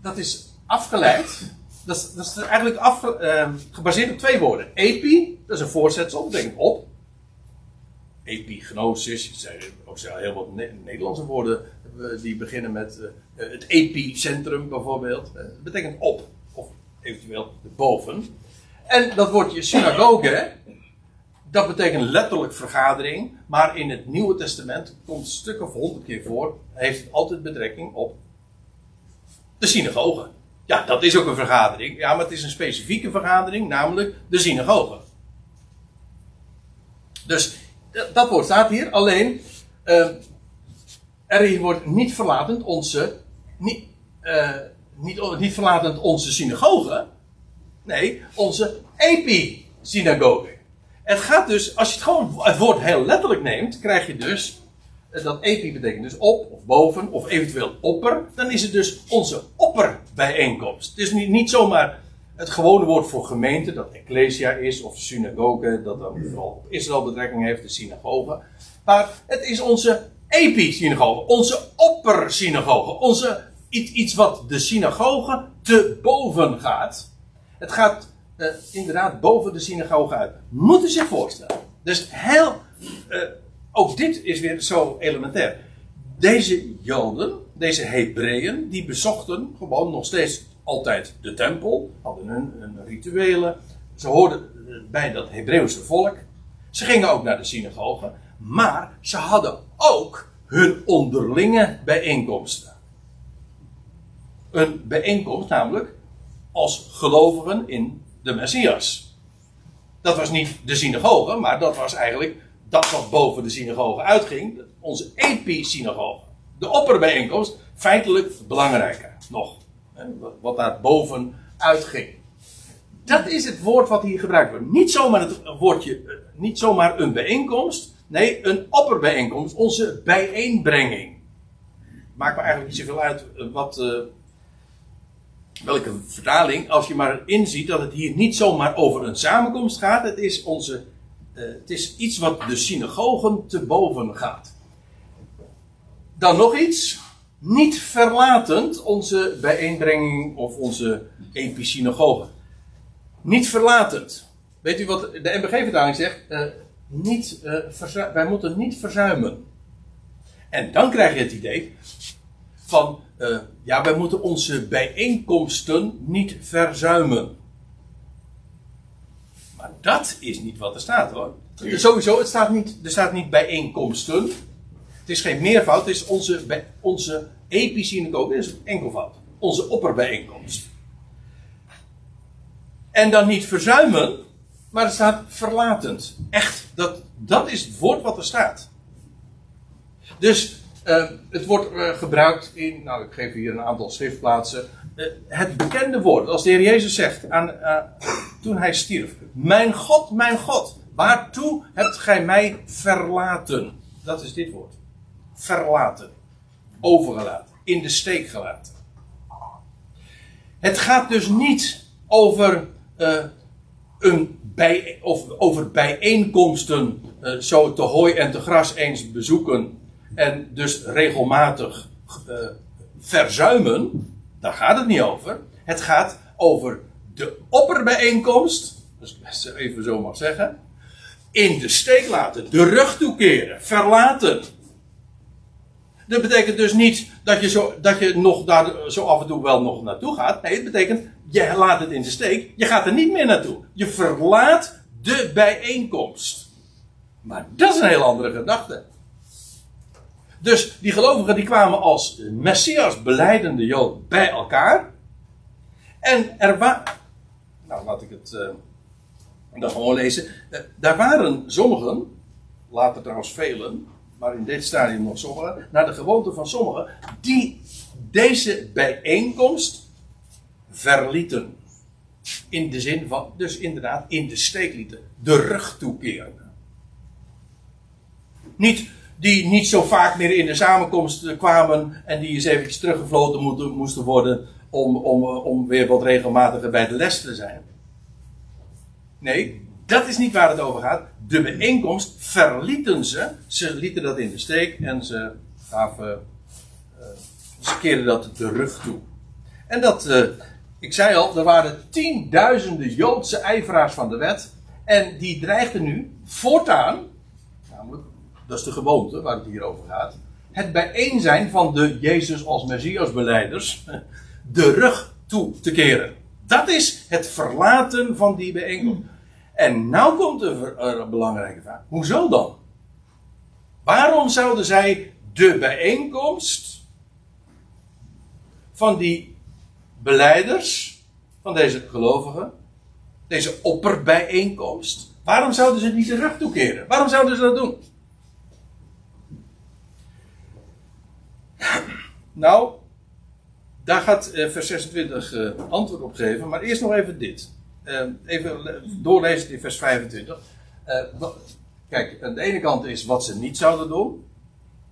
dat is afgeleid dat is, dat is eigenlijk afge, uh, gebaseerd op twee woorden. Epi, dat is een voorzetsel, dat betekent op. Epignosis, er ook heel wat Nederlandse woorden die beginnen met uh, het epicentrum bijvoorbeeld. Dat betekent op, of eventueel boven. En dat woordje synagoge, dat betekent letterlijk vergadering, maar in het Nieuwe Testament komt een stuk of honderd keer voor, heeft het altijd betrekking op de synagoge. Ja, dat is ook een vergadering. Ja, maar het is een specifieke vergadering, namelijk de synagoge. Dus dat woord staat hier. Alleen, uh, er wordt niet verlatend onze, niet, uh, niet, niet verlatend onze synagoge. Nee, onze epi-synagoge. Het gaat dus, als je het gewoon het woord heel letterlijk neemt, krijg je dus, eh, dat epi betekent dus op of boven of eventueel opper. Dan is het dus onze opperbijeenkomst. Het is niet, niet zomaar het gewone woord voor gemeente, dat ecclesia is, of synagoge, dat dan vooral op Israël betrekking heeft, de synagoge. Maar het is onze epi-synagoge, onze oppersynagoge, onze, iets, wat de synagoge te boven gaat. Het gaat uh, inderdaad boven de synagoge uit. Moet u zich voorstellen. Dus heel, uh, ook dit is weer zo elementair. Deze Joden, deze Hebreeën, die bezochten gewoon nog steeds altijd de tempel, hadden hun, rituelen. Ze hoorden bij dat Hebreeuwse volk. Ze gingen ook naar de synagoge. Maar ze hadden ook hun onderlinge bijeenkomsten. Een bijeenkomst namelijk als gelovigen in de Messias. Dat was niet de synagoge, maar dat was eigenlijk dat wat boven de synagoge uitging. Onze epi-synagoge. De opperbijeenkomst, feitelijk belangrijker nog. Wat daar boven uitging. Dat is het woord wat hier gebruikt wordt. Niet zomaar, het woordje, eh, niet zomaar een bijeenkomst. Nee, een opperbijeenkomst. Onze bijeenbrenging. Maakt me eigenlijk niet zoveel uit eh, wat, uh, welke vertaling. Als je maar inziet dat het hier niet zomaar over een samenkomst gaat. Het is, onze, het is iets wat de synagogen te boven gaat. Dan nog iets niet verlatend onze bijeenbrenging of onze episynagoge. Niet verlatend. Weet u wat de MBG-vertaling zegt? Uh, niet, uh, wij moeten niet verzuimen. En dan krijg je het idee van, uh, ja, wij moeten onze bijeenkomsten niet verzuimen. Maar dat is niet wat er staat hoor. Sowieso, het staat niet, er staat niet bijeenkomsten. Het is geen meervoud, het is onze, onze episynagoge, is een enkelvoud. Onze opperbijeenkomst. En dan niet verzuimen, maar er staat verlatend. Echt, dat, dat is het woord wat er staat. Dus uh, het wordt uh, gebruikt in, nou ik geef hier een aantal schriftplaatsen. Uh, het bekende woord, als de Heer Jezus zegt aan, toen hij stierf: Mijn God, mijn God, waartoe hebt gij mij verlaten? Dat is dit woord verlaten, overgelaten, in de steek gelaten. Het gaat dus niet over, uh, een bij, of over bijeenkomsten uh, zo te hooi en te gras eens bezoeken en dus regelmatig uh, verzuimen. Daar gaat het niet over. Het gaat over de opperbijeenkomst, dus even zo mag zeggen, in de steek laten, de rug toekeren, verlaten, dat betekent dus niet dat je, zo, dat je nog daar zo af en toe wel nog naartoe gaat. Nee, het betekent, je laat het in de steek. Je gaat er niet meer naartoe. Je verlaat de bijeenkomst. Maar dat is een heel andere gedachte. Dus die gelovigen die kwamen als Messias beleidende Jood bij elkaar. En er waren. Nou, laat ik het uh, gewoon lezen. Uh, daar waren sommigen, later trouwens velen, maar in dit stadium nog sommigen, naar de gewoonte van sommigen, die deze bijeenkomst verlieten. In de zin van, dus inderdaad, in de steek lieten. De rug toekeren. Niet, die niet zo vaak meer in de samenkomst kwamen en die eens eventjes teruggefloten moeten, moesten worden om, om, om weer wat regelmatiger bij de les te zijn. Nee, dat is niet waar het over gaat. De bijeenkomst verlieten ze. Ze lieten dat in de steek en ze gaven. Uh, ze keerden dat de rug toe. En dat, uh, ik zei al, er waren tienduizenden Joodse ijveraars van de wet. En die dreigden nu voortaan, namelijk, dat is de gewoonte waar het hier over gaat. Het bijeen zijn van de Jezus als Messias beleiders. De rug toe te keren. Dat is het verlaten van die bijeenkomst. En nou komt een belangrijke vraag. Hoezo dan? Waarom zouden zij de bijeenkomst van die beleiders, van deze gelovigen, deze opperbijeenkomst, waarom zouden ze niet de rug toekeren? Waarom zouden ze dat doen? Nou, daar gaat eh, vers 26 eh, antwoord op geven, maar eerst nog even dit. Eh, even doorlezen in vers 25. Eh, kijk, aan de ene kant is wat ze niet zouden doen.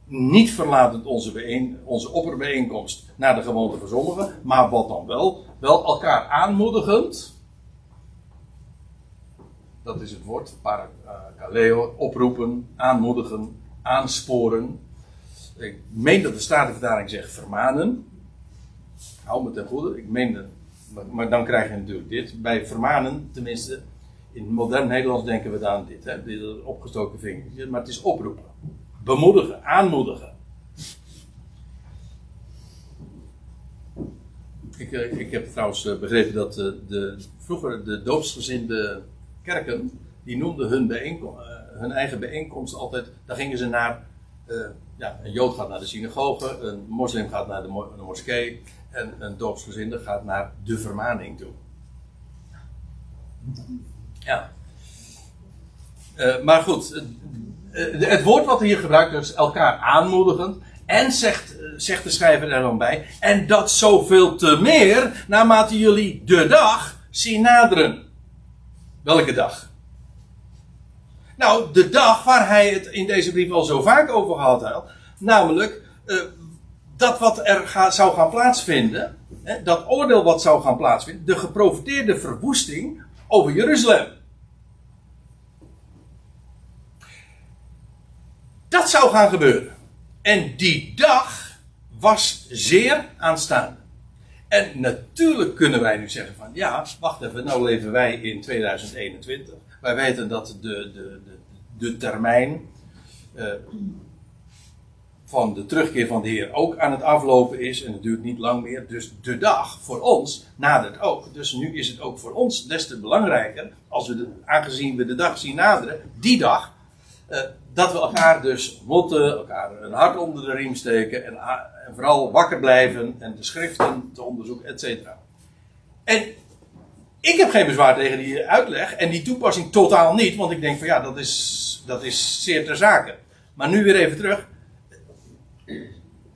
Niet verlatend onze, bijeen, onze opperbijeenkomst naar de gewoonte van sommigen. Maar wat dan wel? Wel elkaar aanmoedigend. Dat is het woord. Parakaleo. Oproepen, aanmoedigen, aansporen. Ik meen dat de Statenvertaling zegt vermanen. Hou me ten goede. Ik meen dat maar dan krijg je natuurlijk dit. Bij vermanen, tenminste, in modern Nederlands denken we aan dit, hè, dit opgestoken vingertje. Maar het is oproepen, bemoedigen, aanmoedigen. Ik, eh, ik heb trouwens eh, begrepen dat eh, de, vroeger de doopsgezinde kerken, die noemden hun, hun eigen bijeenkomst altijd, daar gingen ze naar, ja, een jood gaat naar de synagoge, een moslim gaat naar de, de moskee, en een doopsgezinde gaat naar de vermaning toe. Ja. Uh, maar goed, uh, het woord wat hier gebruikt is elkaar aanmoedigend. En zegt, zegt de schrijver er dan bij. En dat zoveel te meer naarmate jullie de dag zien naderen. Welke dag? Nou, de dag waar hij het in deze brief al zo vaak over gehad had. Namelijk, dat wat er zou gaan plaatsvinden, hè, dat oordeel wat zou gaan plaatsvinden, de geprofiteerde verwoesting over Jeruzalem. Dat zou gaan gebeuren. En die dag was zeer aanstaande. En natuurlijk kunnen wij nu zeggen van ja, wacht even, nou leven wij in 2021. Wij weten dat de, de, de, de termijn uh, van de terugkeer van de Heer ook aan het aflopen is. En het duurt niet lang meer. Dus de dag voor ons nadert ook. Dus nu is het ook voor ons des te belangrijker. Als we aangezien we de dag zien naderen, die dag. Uh, dat we elkaar dus moeten, elkaar een hart onder de riem steken. En, en vooral wakker blijven. En de schriften te onderzoeken, et cetera. En ik heb geen bezwaar tegen die uitleg. En die toepassing totaal niet. Want ik denk van ja, dat is, dat is zeer ter zake. Maar nu weer even terug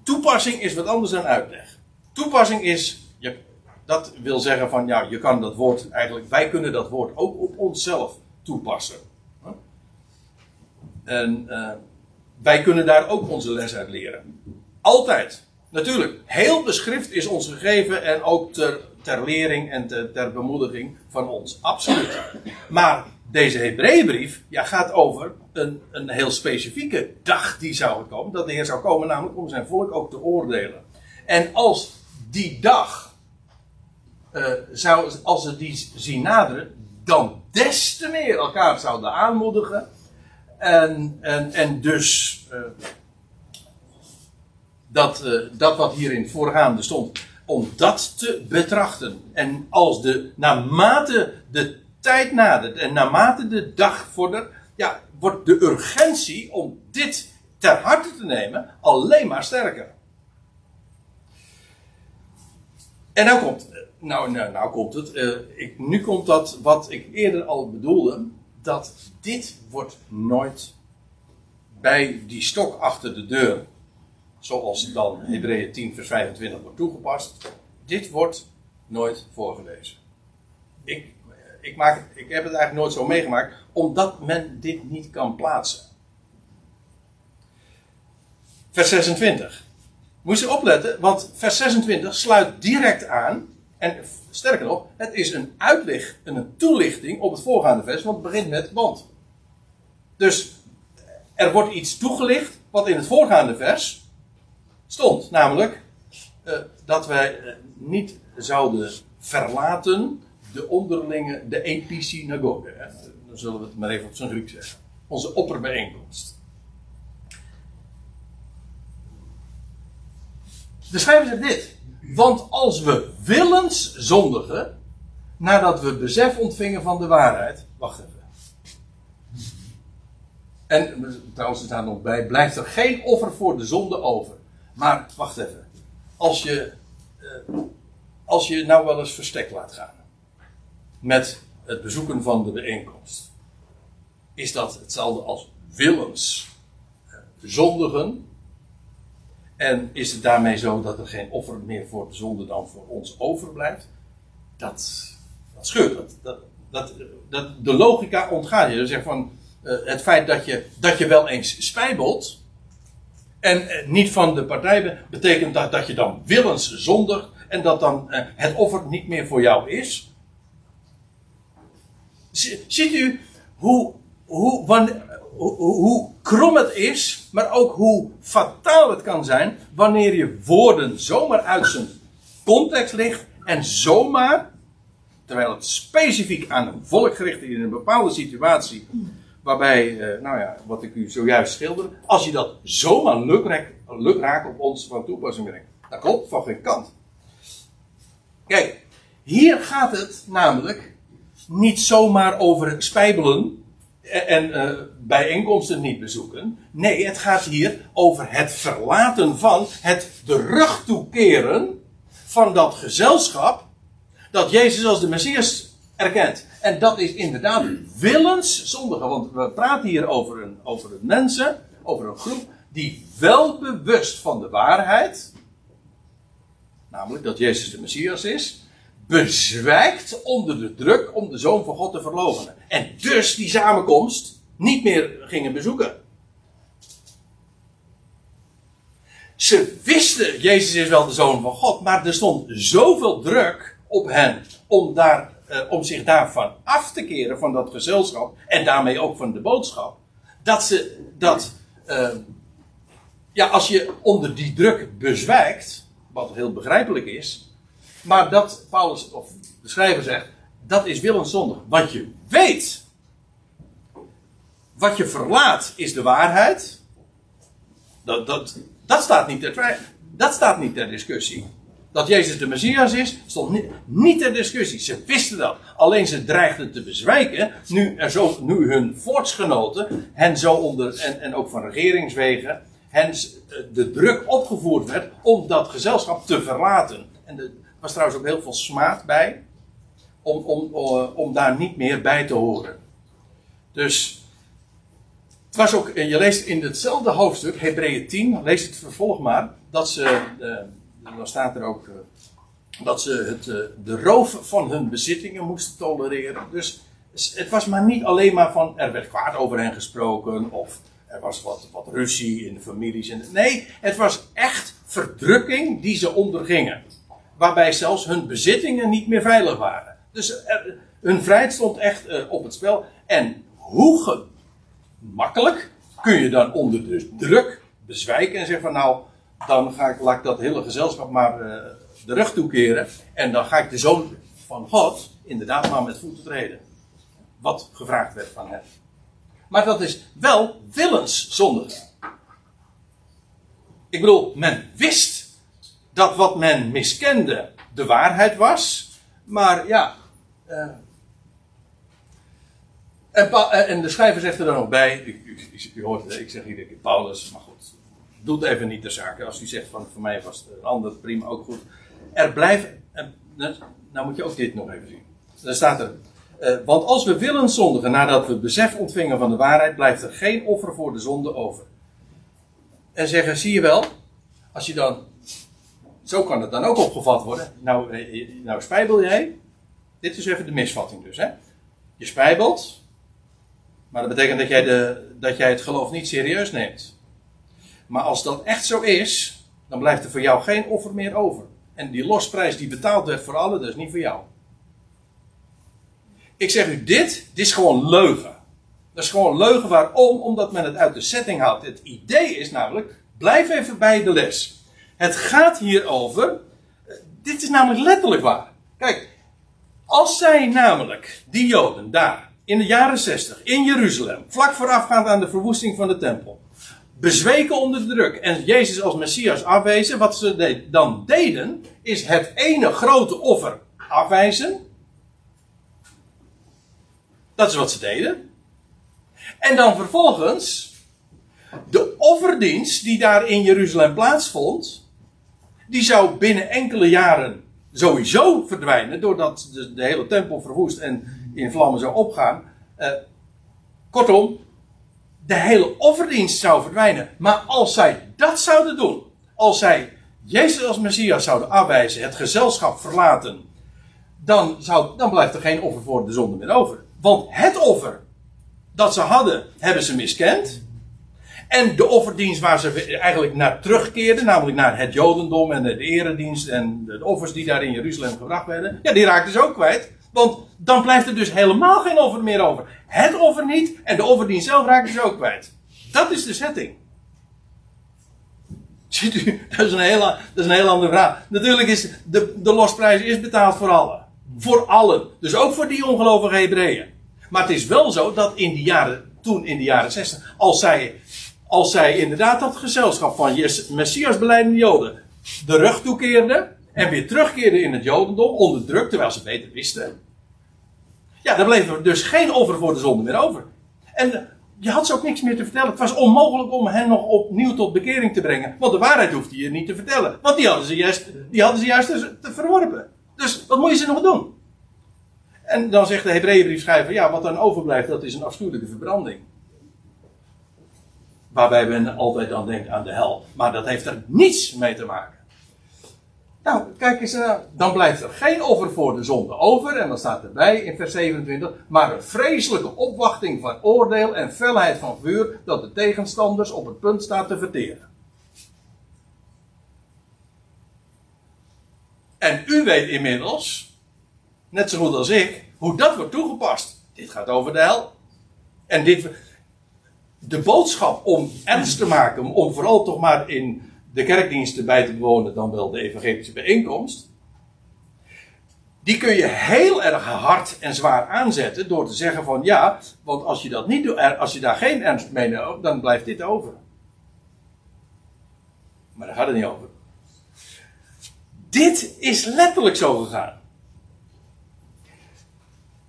Toepassing is wat anders dan uitleg. Toepassing is, je, dat wil zeggen van ja, je kan dat woord eigenlijk, wij kunnen dat woord ook op onszelf toepassen. En uh, wij kunnen daar ook onze les uit leren. Altijd. Natuurlijk, heel de schrift is ons gegeven en ook ter, ter lering en ter, ter bemoediging van ons. Absoluut. Maar deze Hebreeënbrief ja, gaat over een, een heel specifieke dag die zou komen. Dat de Heer zou komen, namelijk om zijn volk ook te oordelen. En als die dag, uh, zou, als ze die zien naderen, dan des te meer elkaar zouden aanmoedigen. En, en, en dus uh, dat, uh, dat wat hier in het voorgaande stond, om dat te betrachten. En als de, naarmate de tijd nadert en naarmate de dag vordert, ja, wordt de urgentie om dit ter harte te nemen alleen maar sterker. En nou komt, nou, nou, nou komt het, uh, ik, nu komt dat wat ik eerder al bedoelde, dat dit wordt nooit bij die stok achter de deur, zoals dan Hebreeën 10 vers 25 wordt toegepast, dit wordt nooit voorgelezen. Ik ik, maak ik heb het eigenlijk nooit zo meegemaakt, omdat men dit niet kan plaatsen. Vers 26. Moet je opletten, want vers 26 sluit direct aan. En sterker nog, het is een uitleg, een toelichting op het voorgaande vers, want het begint met want. Dus er wordt iets toegelicht wat in het voorgaande vers stond. Namelijk uh, dat wij uh, niet zouden verlaten de onderlinge, de episynagoge. Dan zullen we het maar even op zijn Griek zeggen. Onze opperbijeenkomst. De schrijver zegt dit. Want als we willens zondigen, nadat we besef ontvingen van de waarheid. Wacht even. En trouwens, er staat nog bij: blijft er geen offer voor de zonde over. Maar wacht even. Als je, eh, als je nou wel eens verstek laat gaan met het bezoeken van de bijeenkomst. Is dat hetzelfde als willens eh, zondigen? En is het daarmee zo dat er geen offer meer voor de zonde dan voor ons overblijft? Dat, dat scheurt. Dat, dat, dat, de logica ontgaat je. Dus zeg van uh, het feit dat je, dat je wel eens spijbelt. En uh, niet van de partij bent, betekent dat, dat je dan willens zondigt. En dat dan het offer niet meer voor jou is. Ziet u hoe, hoe, hoe, krom het is, maar ook hoe fataal het kan zijn wanneer je woorden zomaar uit zijn context ligt en zomaar, terwijl het specifiek aan een volk gericht is in een bepaalde situatie, waarbij, eh, nou ja, wat ik u zojuist schilder, als je dat zomaar lukraak, lukraak op ons van toepassing brengt, dat klopt van geen kant. Kijk, hier gaat het namelijk niet zomaar over spijbelen en uh, bijeenkomsten niet bezoeken. Nee, het gaat hier over het verlaten van, het de rug toekeren van dat gezelschap dat Jezus als de Messias erkent. En dat is inderdaad willens zondigen, want we praten hier over een, over een mensen, over een groep die wel bewust van de waarheid, namelijk dat Jezus de Messias is, bezwijkt onder de druk om de Zoon van God te verloochenen. En dus die samenkomst niet meer gingen bezoeken. Ze wisten, Jezus is wel de Zoon van God, maar er stond zoveel druk op hen om, daar, eh, om zich daarvan af te keren, van dat gezelschap, en daarmee ook van de boodschap, dat ze dat, eh, ja, als je onder die druk bezwijkt, wat heel begrijpelijk is, maar dat Paulus, of de schrijver zegt, dat is willenszondig. Want je weet, wat je verlaat is de waarheid. Dat, dat, dat, staat, niet ter, dat staat niet ter discussie. Dat Jezus de Messias is, stond niet, niet ter discussie. Ze wisten dat. Alleen ze dreigden te bezwijken. Nu, er zo, nu hun voortsgenoten, hen zo onder, en, en ook van regeringswegen, hen de druk opgevoerd werd om dat gezelschap te verlaten. En de, was trouwens ook heel veel smaad bij. Om, om, eh, om daar niet meer bij te horen. Dus. Het was ook, je leest in hetzelfde hoofdstuk, Hebreeën 10, lees het vervolg maar, dat ze, uh, dan staat er ook, uh, dat ze het, de roof van hun bezittingen moesten tolereren. Dus het was maar niet alleen maar van, er werd kwaad over hen gesproken, of er was wat, wat ruzie in de families. En, nee, het was echt verdrukking die ze ondergingen waarbij zelfs hun bezittingen niet meer veilig waren. Dus hun vrijheid stond echt uh, op het spel. En hoe gemakkelijk kun je dan onder de druk bezwijken en zeggen van nou, dan ga ik, laat ik dat hele gezelschap maar uh, de rug toekeren. En dan ga ik de zoon van God inderdaad maar met voeten treden. Wat gevraagd werd van hem. Maar dat is wel willenszondig. Ik bedoel, men wist dat wat men miskende de waarheid was. Maar ja. Uh, en, en, de schrijver zegt er dan ook bij. U, hoort, ik zeg hier Paulus, maar goed. Doet even niet de zaken. Als u zegt van voor mij was het ander, prima, ook goed. Er blijft. Nou moet je ook dit nog even zien. Daar staat er. Uh, want als we willen zondigen nadat we besef ontvingen van de waarheid, blijft er geen offer voor de zonde over. En zeggen, zie je wel, als je dan zo kan het dan ook opgevat worden. Nou, eh, nou spijbel jij. Dit is even de misvatting dus. Hè? Je spijbelt. Maar dat betekent dat jij, de, dat jij het geloof niet serieus neemt. Maar als dat echt zo is, dan blijft er voor jou geen offer meer over. En die losprijs die betaald werd voor allen, dat is niet voor jou. Ik zeg u dit, dit is gewoon leugen. Dat is gewoon leugen. Waarom? Omdat men het uit de setting haalt. Het idee is namelijk, blijf even bij de les. Het gaat hier over. Dit is namelijk letterlijk waar. Kijk, als zij namelijk, die Joden daar, in de jaren 60, in Jeruzalem, vlak voorafgaand aan de verwoesting van de tempel, bezweken onder de druk en Jezus als Messias afwezen, wat ze dan deden, is het ene grote offer afwijzen. Dat is wat ze deden. En dan vervolgens de offerdienst die daar in Jeruzalem plaatsvond, die zou binnen enkele jaren sowieso verdwijnen, doordat de, de hele tempel verwoest en in vlammen zou opgaan. Uh, kortom, de hele offerdienst zou verdwijnen. Maar als zij dat zouden doen, als zij Jezus als Messias zouden afwijzen, het gezelschap verlaten, dan, zou, dan blijft er geen offer voor de zonde meer over. Want het offer dat ze hadden, hebben ze miskend. En de offerdienst waar ze eigenlijk naar terugkeerden, namelijk naar het Jodendom en de eredienst en de offers die daar in Jeruzalem gebracht werden, ja, die raakten ze ook kwijt. Want dan blijft er dus helemaal geen offer meer over. Het offer niet en de offerdienst zelf raakten ze ook kwijt. Dat is de setting. Ziet u, dat is een hele, dat is een heel andere vraag. Natuurlijk is de, de losprijs is betaald voor allen. Voor allen. Dus ook voor die ongelovige Hebreeën. Maar het is wel zo dat in de jaren, toen in de jaren 60, als zij, als zij inderdaad dat gezelschap van Messias beleidende Joden de rug toekeerden en weer terugkeerden in het Jodendom onder druk, terwijl ze beter wisten. Ja, dan bleef er dus geen offer voor de zonde meer over. En je had ze ook niks meer te vertellen. Het was onmogelijk om hen nog opnieuw tot bekering te brengen. Want de waarheid hoefde je niet te vertellen. Want die hadden ze juist, die hadden ze juist te verworpen. Dus wat moet je ze nog doen? En dan zegt de Hebreeënbriefschrijver, ja, wat dan overblijft, dat is een afschuwelijke verbranding. Waarbij men altijd dan denkt aan de hel. Maar dat heeft er niets mee te maken. Nou, kijk eens, uh, dan blijft er geen offer voor de zonde over. En dan staat erbij in vers 27. Maar een vreselijke opwachting van oordeel en felheid van vuur. dat de tegenstanders op het punt staat te verteren. En u weet inmiddels, net zo goed als ik, hoe dat wordt toegepast. Dit gaat over de hel. En dit, de boodschap om ernst te maken, om vooral toch maar in de kerkdiensten bij te bewonen dan wel de evangelische bijeenkomst. Die kun je heel erg hard en zwaar aanzetten door te zeggen van ja, want als je dat niet doet, als je daar geen ernst mee neemt, dan blijft dit over. Maar daar gaat het niet over. Dit is letterlijk zo gegaan.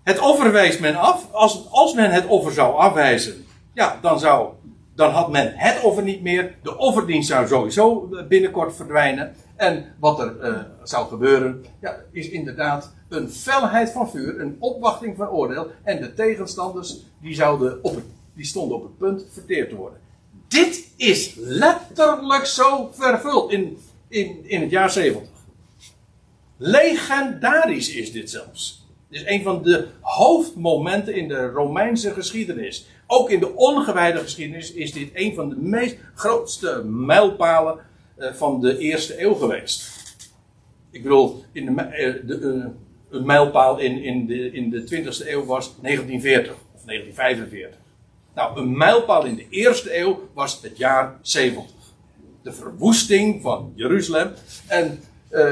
Het offer wijst men af. Als, als men het offer zou afwijzen, ja, dan zou dan had men het offer niet meer. De offerdienst zou sowieso binnenkort verdwijnen. En wat er uh, zou gebeuren, ja, is inderdaad een felheid van vuur, een opwachting van oordeel. En de tegenstanders die, zouden op die stonden op het punt verteerd te worden. Dit is letterlijk zo vervuld in, in, in het jaar 70. Legendarisch is dit zelfs. Dit is een van de hoofdmomenten in de Romeinse geschiedenis. Ook in de ongewijde geschiedenis is dit een van de meest grootste mijlpalen eh, van de eerste eeuw geweest. Ik bedoel, in de, eh, de, uh, een mijlpaal in, in, de, in de 20e eeuw was 1940 of 1945. Nou, een mijlpaal in de eerste eeuw was het jaar 70. De verwoesting van Jeruzalem. En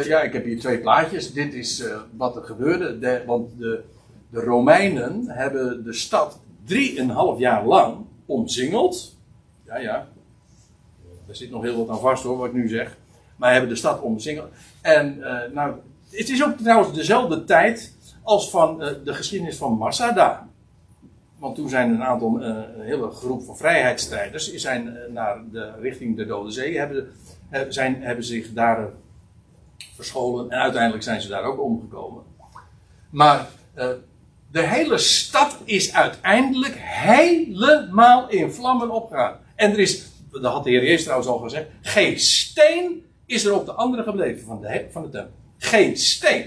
ja, ik heb hier twee plaatjes. Dit is wat er gebeurde. De, want de, de Romeinen hebben de stad drieënhalf jaar lang omsingeld. Ja, ja. Daar zit nog heel wat aan vast hoor, wat ik nu zeg. Maar hebben de stad omsingeld. En uh, nou, het is ook trouwens dezelfde tijd als van de geschiedenis van Masada. Want toen zijn een aantal, een hele groep van vrijheidsstrijders zijn naar de richting de Dode Zee, hebben, zijn, hebben zich daar verscholen. En uiteindelijk zijn ze daar ook omgekomen. Maar de hele stad is uiteindelijk helemaal in vlammen opgegaan. En er is, dat had de Heer Jezus trouwens al gezegd, geen steen is er op de andere gebleven van de, van de tempel. Geen steen.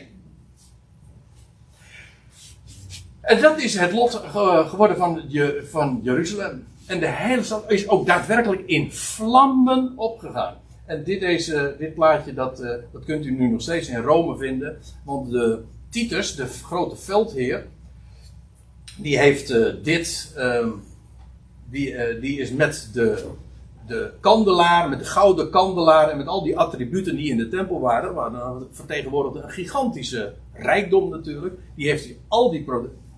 En dat is het lot geworden van, van Jeruzalem. En de hele stad is ook daadwerkelijk in vlammen opgegaan. En dit, deze, dit plaatje, dat, uh, dat kunt u nu nog steeds in Rome vinden. Want de Titus, de grote veldheer, die heeft uh, dit, uh, die, uh, die is met de, de kandelaar, met de gouden kandelaar en met al die attributen die in de tempel waren, waren vertegenwoordigde een gigantische rijkdom natuurlijk. Die heeft al die,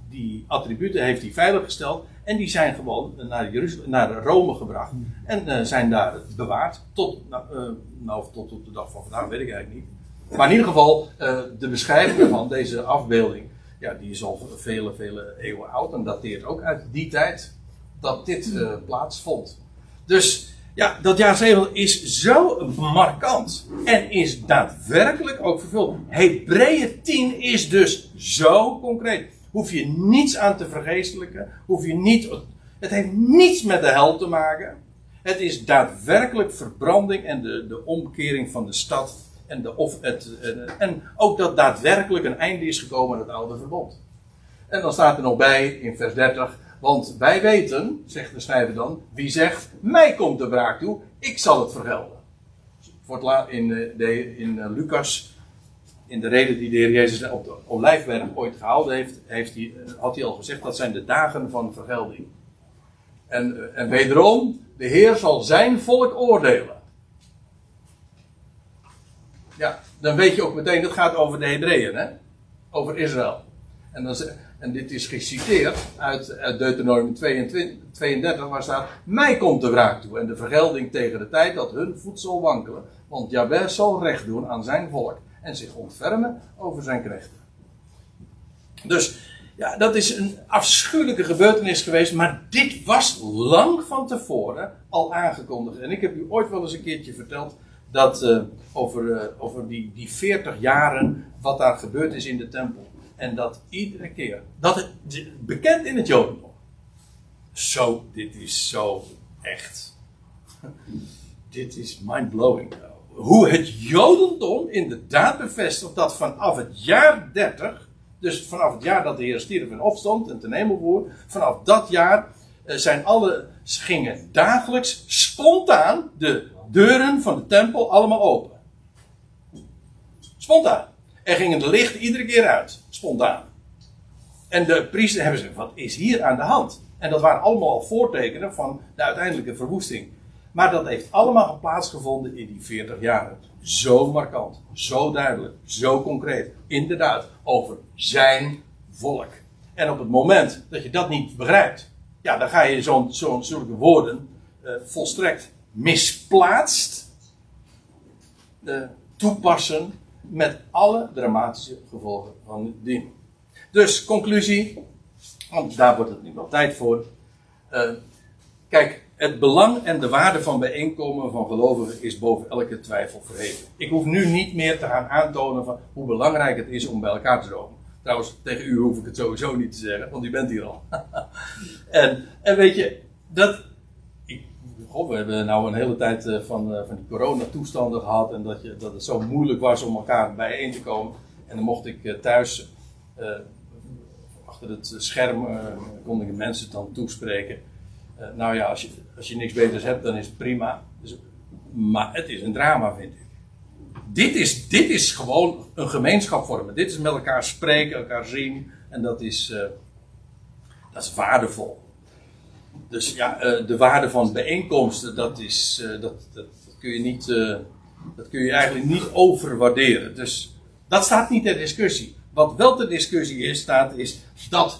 die attributen heeft hij veiliggesteld. En die zijn gewoon naar, Jeruzalem, naar Rome gebracht. En uh, zijn daar bewaard. Tot, nou, nou, tot op de dag van vandaag, weet ik eigenlijk niet. Maar in ieder geval, de beschrijving van deze afbeelding. Ja, die is al vele, vele eeuwen oud. En dateert ook uit die tijd dat dit plaatsvond. Dus ja, dat jaar 70 is zo markant. En is daadwerkelijk ook vervuld. Hebreeën 10 is dus zo concreet. Hoef je niets aan te vergeestelijken. Hoef je niet, het heeft niets met de hel te maken. Het is daadwerkelijk verbranding en de, de omkering van de stad En, de, of het, en ook dat daadwerkelijk een einde is gekomen aan het oude verbond. En dan staat er nog bij in vers 30. Want wij weten, zegt de schrijver dan, wie zegt: Mij komt de wraak toe, ik zal het vergelden. Wordt in, de, in Lucas in de reden die de Heer Jezus op de Olijfberg ooit gehouden heeft, heeft hij, had hij al gezegd, dat zijn de dagen van vergelding. En, en wederom, de Heer zal zijn volk oordelen. Ja, dan weet je ook meteen, dat gaat over de Hebreeën, hè? Over Israël. En, dan, en dit is geciteerd uit, uit Deuteronomium 22, 32, waar staat: Mij komt de wraak toe en de vergelding tegen de tijd dat hun voedsel wankelen. Want Jabez zal recht doen aan zijn volk en zich ontfermen over zijn knechten. Dus ja, dat is een afschuwelijke gebeurtenis geweest, maar dit was lang van tevoren al aangekondigd. En ik heb u ooit wel eens een keertje verteld dat uh, over, uh, over die, die 40 jaren wat daar gebeurd is in de tempel. En dat iedere keer, dat het, bekend in het Jodendom. Zo, dit is zo echt. dit is mind-blowing hoe het Jodendom inderdaad bevestigt dat vanaf het jaar 30, dus vanaf het jaar dat de Heer stierf en opstond en ten hemel voer, vanaf dat jaar eh, zijn alle, gingen dagelijks spontaan de deuren van de tempel allemaal open. Spontaan. Er gingen de lichten iedere keer uit. Spontaan. En de priester hebben ze, wat is hier aan de hand? En dat waren allemaal voortekenen van de uiteindelijke verwoesting. Maar dat heeft allemaal plaatsgevonden in die 40 jaren. Zo markant, zo duidelijk, zo concreet. Inderdaad, over zijn volk. En op het moment dat je dat niet begrijpt, ja, dan ga je zo'n zo, zulke woorden uh, volstrekt misplaatst toepassen met alle dramatische gevolgen van dien. Dus conclusie, want daar wordt het nu wel tijd voor. Uh, kijk, het belang en de waarde van bijeenkomen van gelovigen is boven elke twijfel verheven. Ik hoef nu niet meer te gaan aantonen van hoe belangrijk het is om bij elkaar te komen. Trouwens, tegen u hoef ik het sowieso niet te zeggen, want u bent hier al. en, en weet je, dat. We hebben nou een hele tijd eh, van, uh, van die coronatoestanden gehad en dat, je, dat het zo moeilijk was om elkaar bijeen te komen. En dan mocht ik uh, thuis achter het scherm kon ik mensen dan toespreken. Nou ja, als je, als je niks beters hebt, dan is het prima. Dus, maar het is een drama, vind ik. Dit is, dit is gewoon een gemeenschap vormen. Dit is met elkaar spreken, elkaar zien. En dat is, dat is waardevol. Dus ja, uh, de waarde van bijeenkomsten, dat, is, dat, dat, dat, kun je niet, dat kun je eigenlijk niet overwaarderen. Dus dat staat niet ter discussie. Wat wel ter discussie is, staat, is dat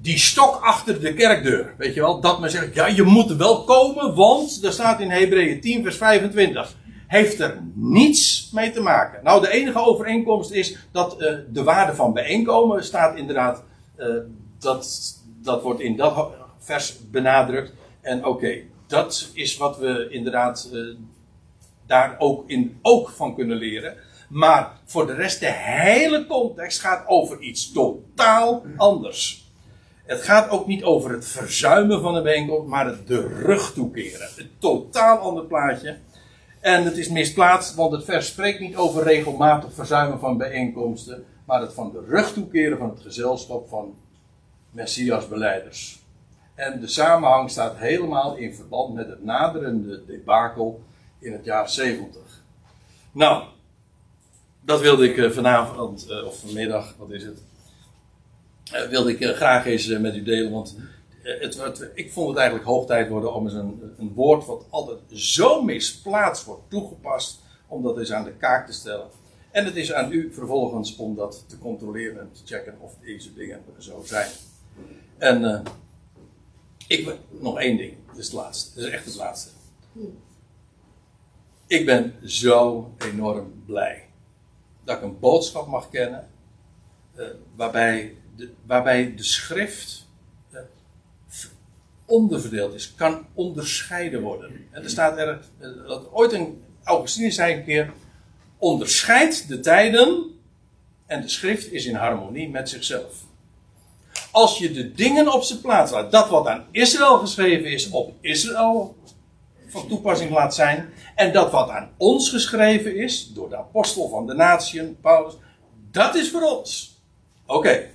die stok achter de kerkdeur. Weet je wel, dat men zegt, ja, je moet wel komen, want er staat in Hebreeën 10, vers 25. Heeft er niets mee te maken. Nou, de enige overeenkomst is dat de waarde van bijeenkomen staat inderdaad, dat, dat wordt in dat vers benadrukt. En oké, dat is wat we inderdaad uh, daar ook, in, ook van kunnen leren. Maar voor de rest, de hele context gaat over iets totaal anders. Het gaat ook niet over het verzuimen van een bijeenkomst, maar het de rug toekeren. Een totaal ander plaatje. En het is misplaatst, want het vers spreekt niet over regelmatig verzuimen van bijeenkomsten, maar het van de rug toekeren van het gezelschap van Messias-beleiders. En de samenhang staat helemaal in verband met het naderende debakel in het jaar 70. Nou, dat wilde ik eh, vanavond, eh, of vanmiddag, wat is het, uh, wilde ik graag eens met u delen. Want het, ik vond het eigenlijk hoog tijd worden om eens een, een woord wat altijd zo misplaatst wordt toegepast, om dat eens aan de kaak te stellen. En het is aan u vervolgens om dat te controleren en te checken of deze dingen zo zijn. En ik nog één ding, dat is het laatste. Dat is echt het laatste. Ik ben zo enorm blij dat ik een boodschap mag kennen waarbij de, waarbij de schrift uh, onderverdeeld is, kan onderscheiden worden. En er staat er, uh, dat ooit een Augustinus zei een keer, onderscheidt de tijden en de schrift is in harmonie met zichzelf. Als je de dingen op zijn plaats laat, dat wat aan Israël geschreven is, op Israël van toepassing laat zijn. En dat wat aan ons geschreven is, door de apostel van de natieën, Paulus, dat is voor ons. Oké.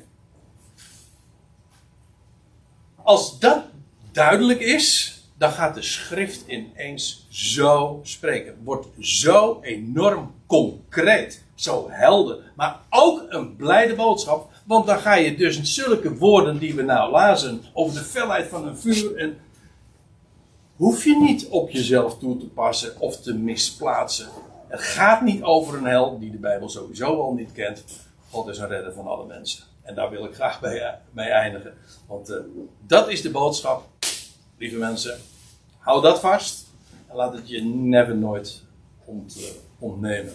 Als dat duidelijk is, dan gaat de schrift ineens zo spreken. Wordt zo enorm concreet, zo helder, maar ook een blijde boodschap. Want dan ga je dus zulke woorden die we nou lazen over de felheid van een vuur en hoef je niet op jezelf toe te passen of te misplaatsen. Het gaat niet over een hel die de Bijbel sowieso al niet kent. God is een redder van alle mensen. En daar wil ik graag bij, bij eindigen. Want uh, dat is de boodschap, lieve mensen. Hou dat vast en laat het je never nooit uh, ontnemen.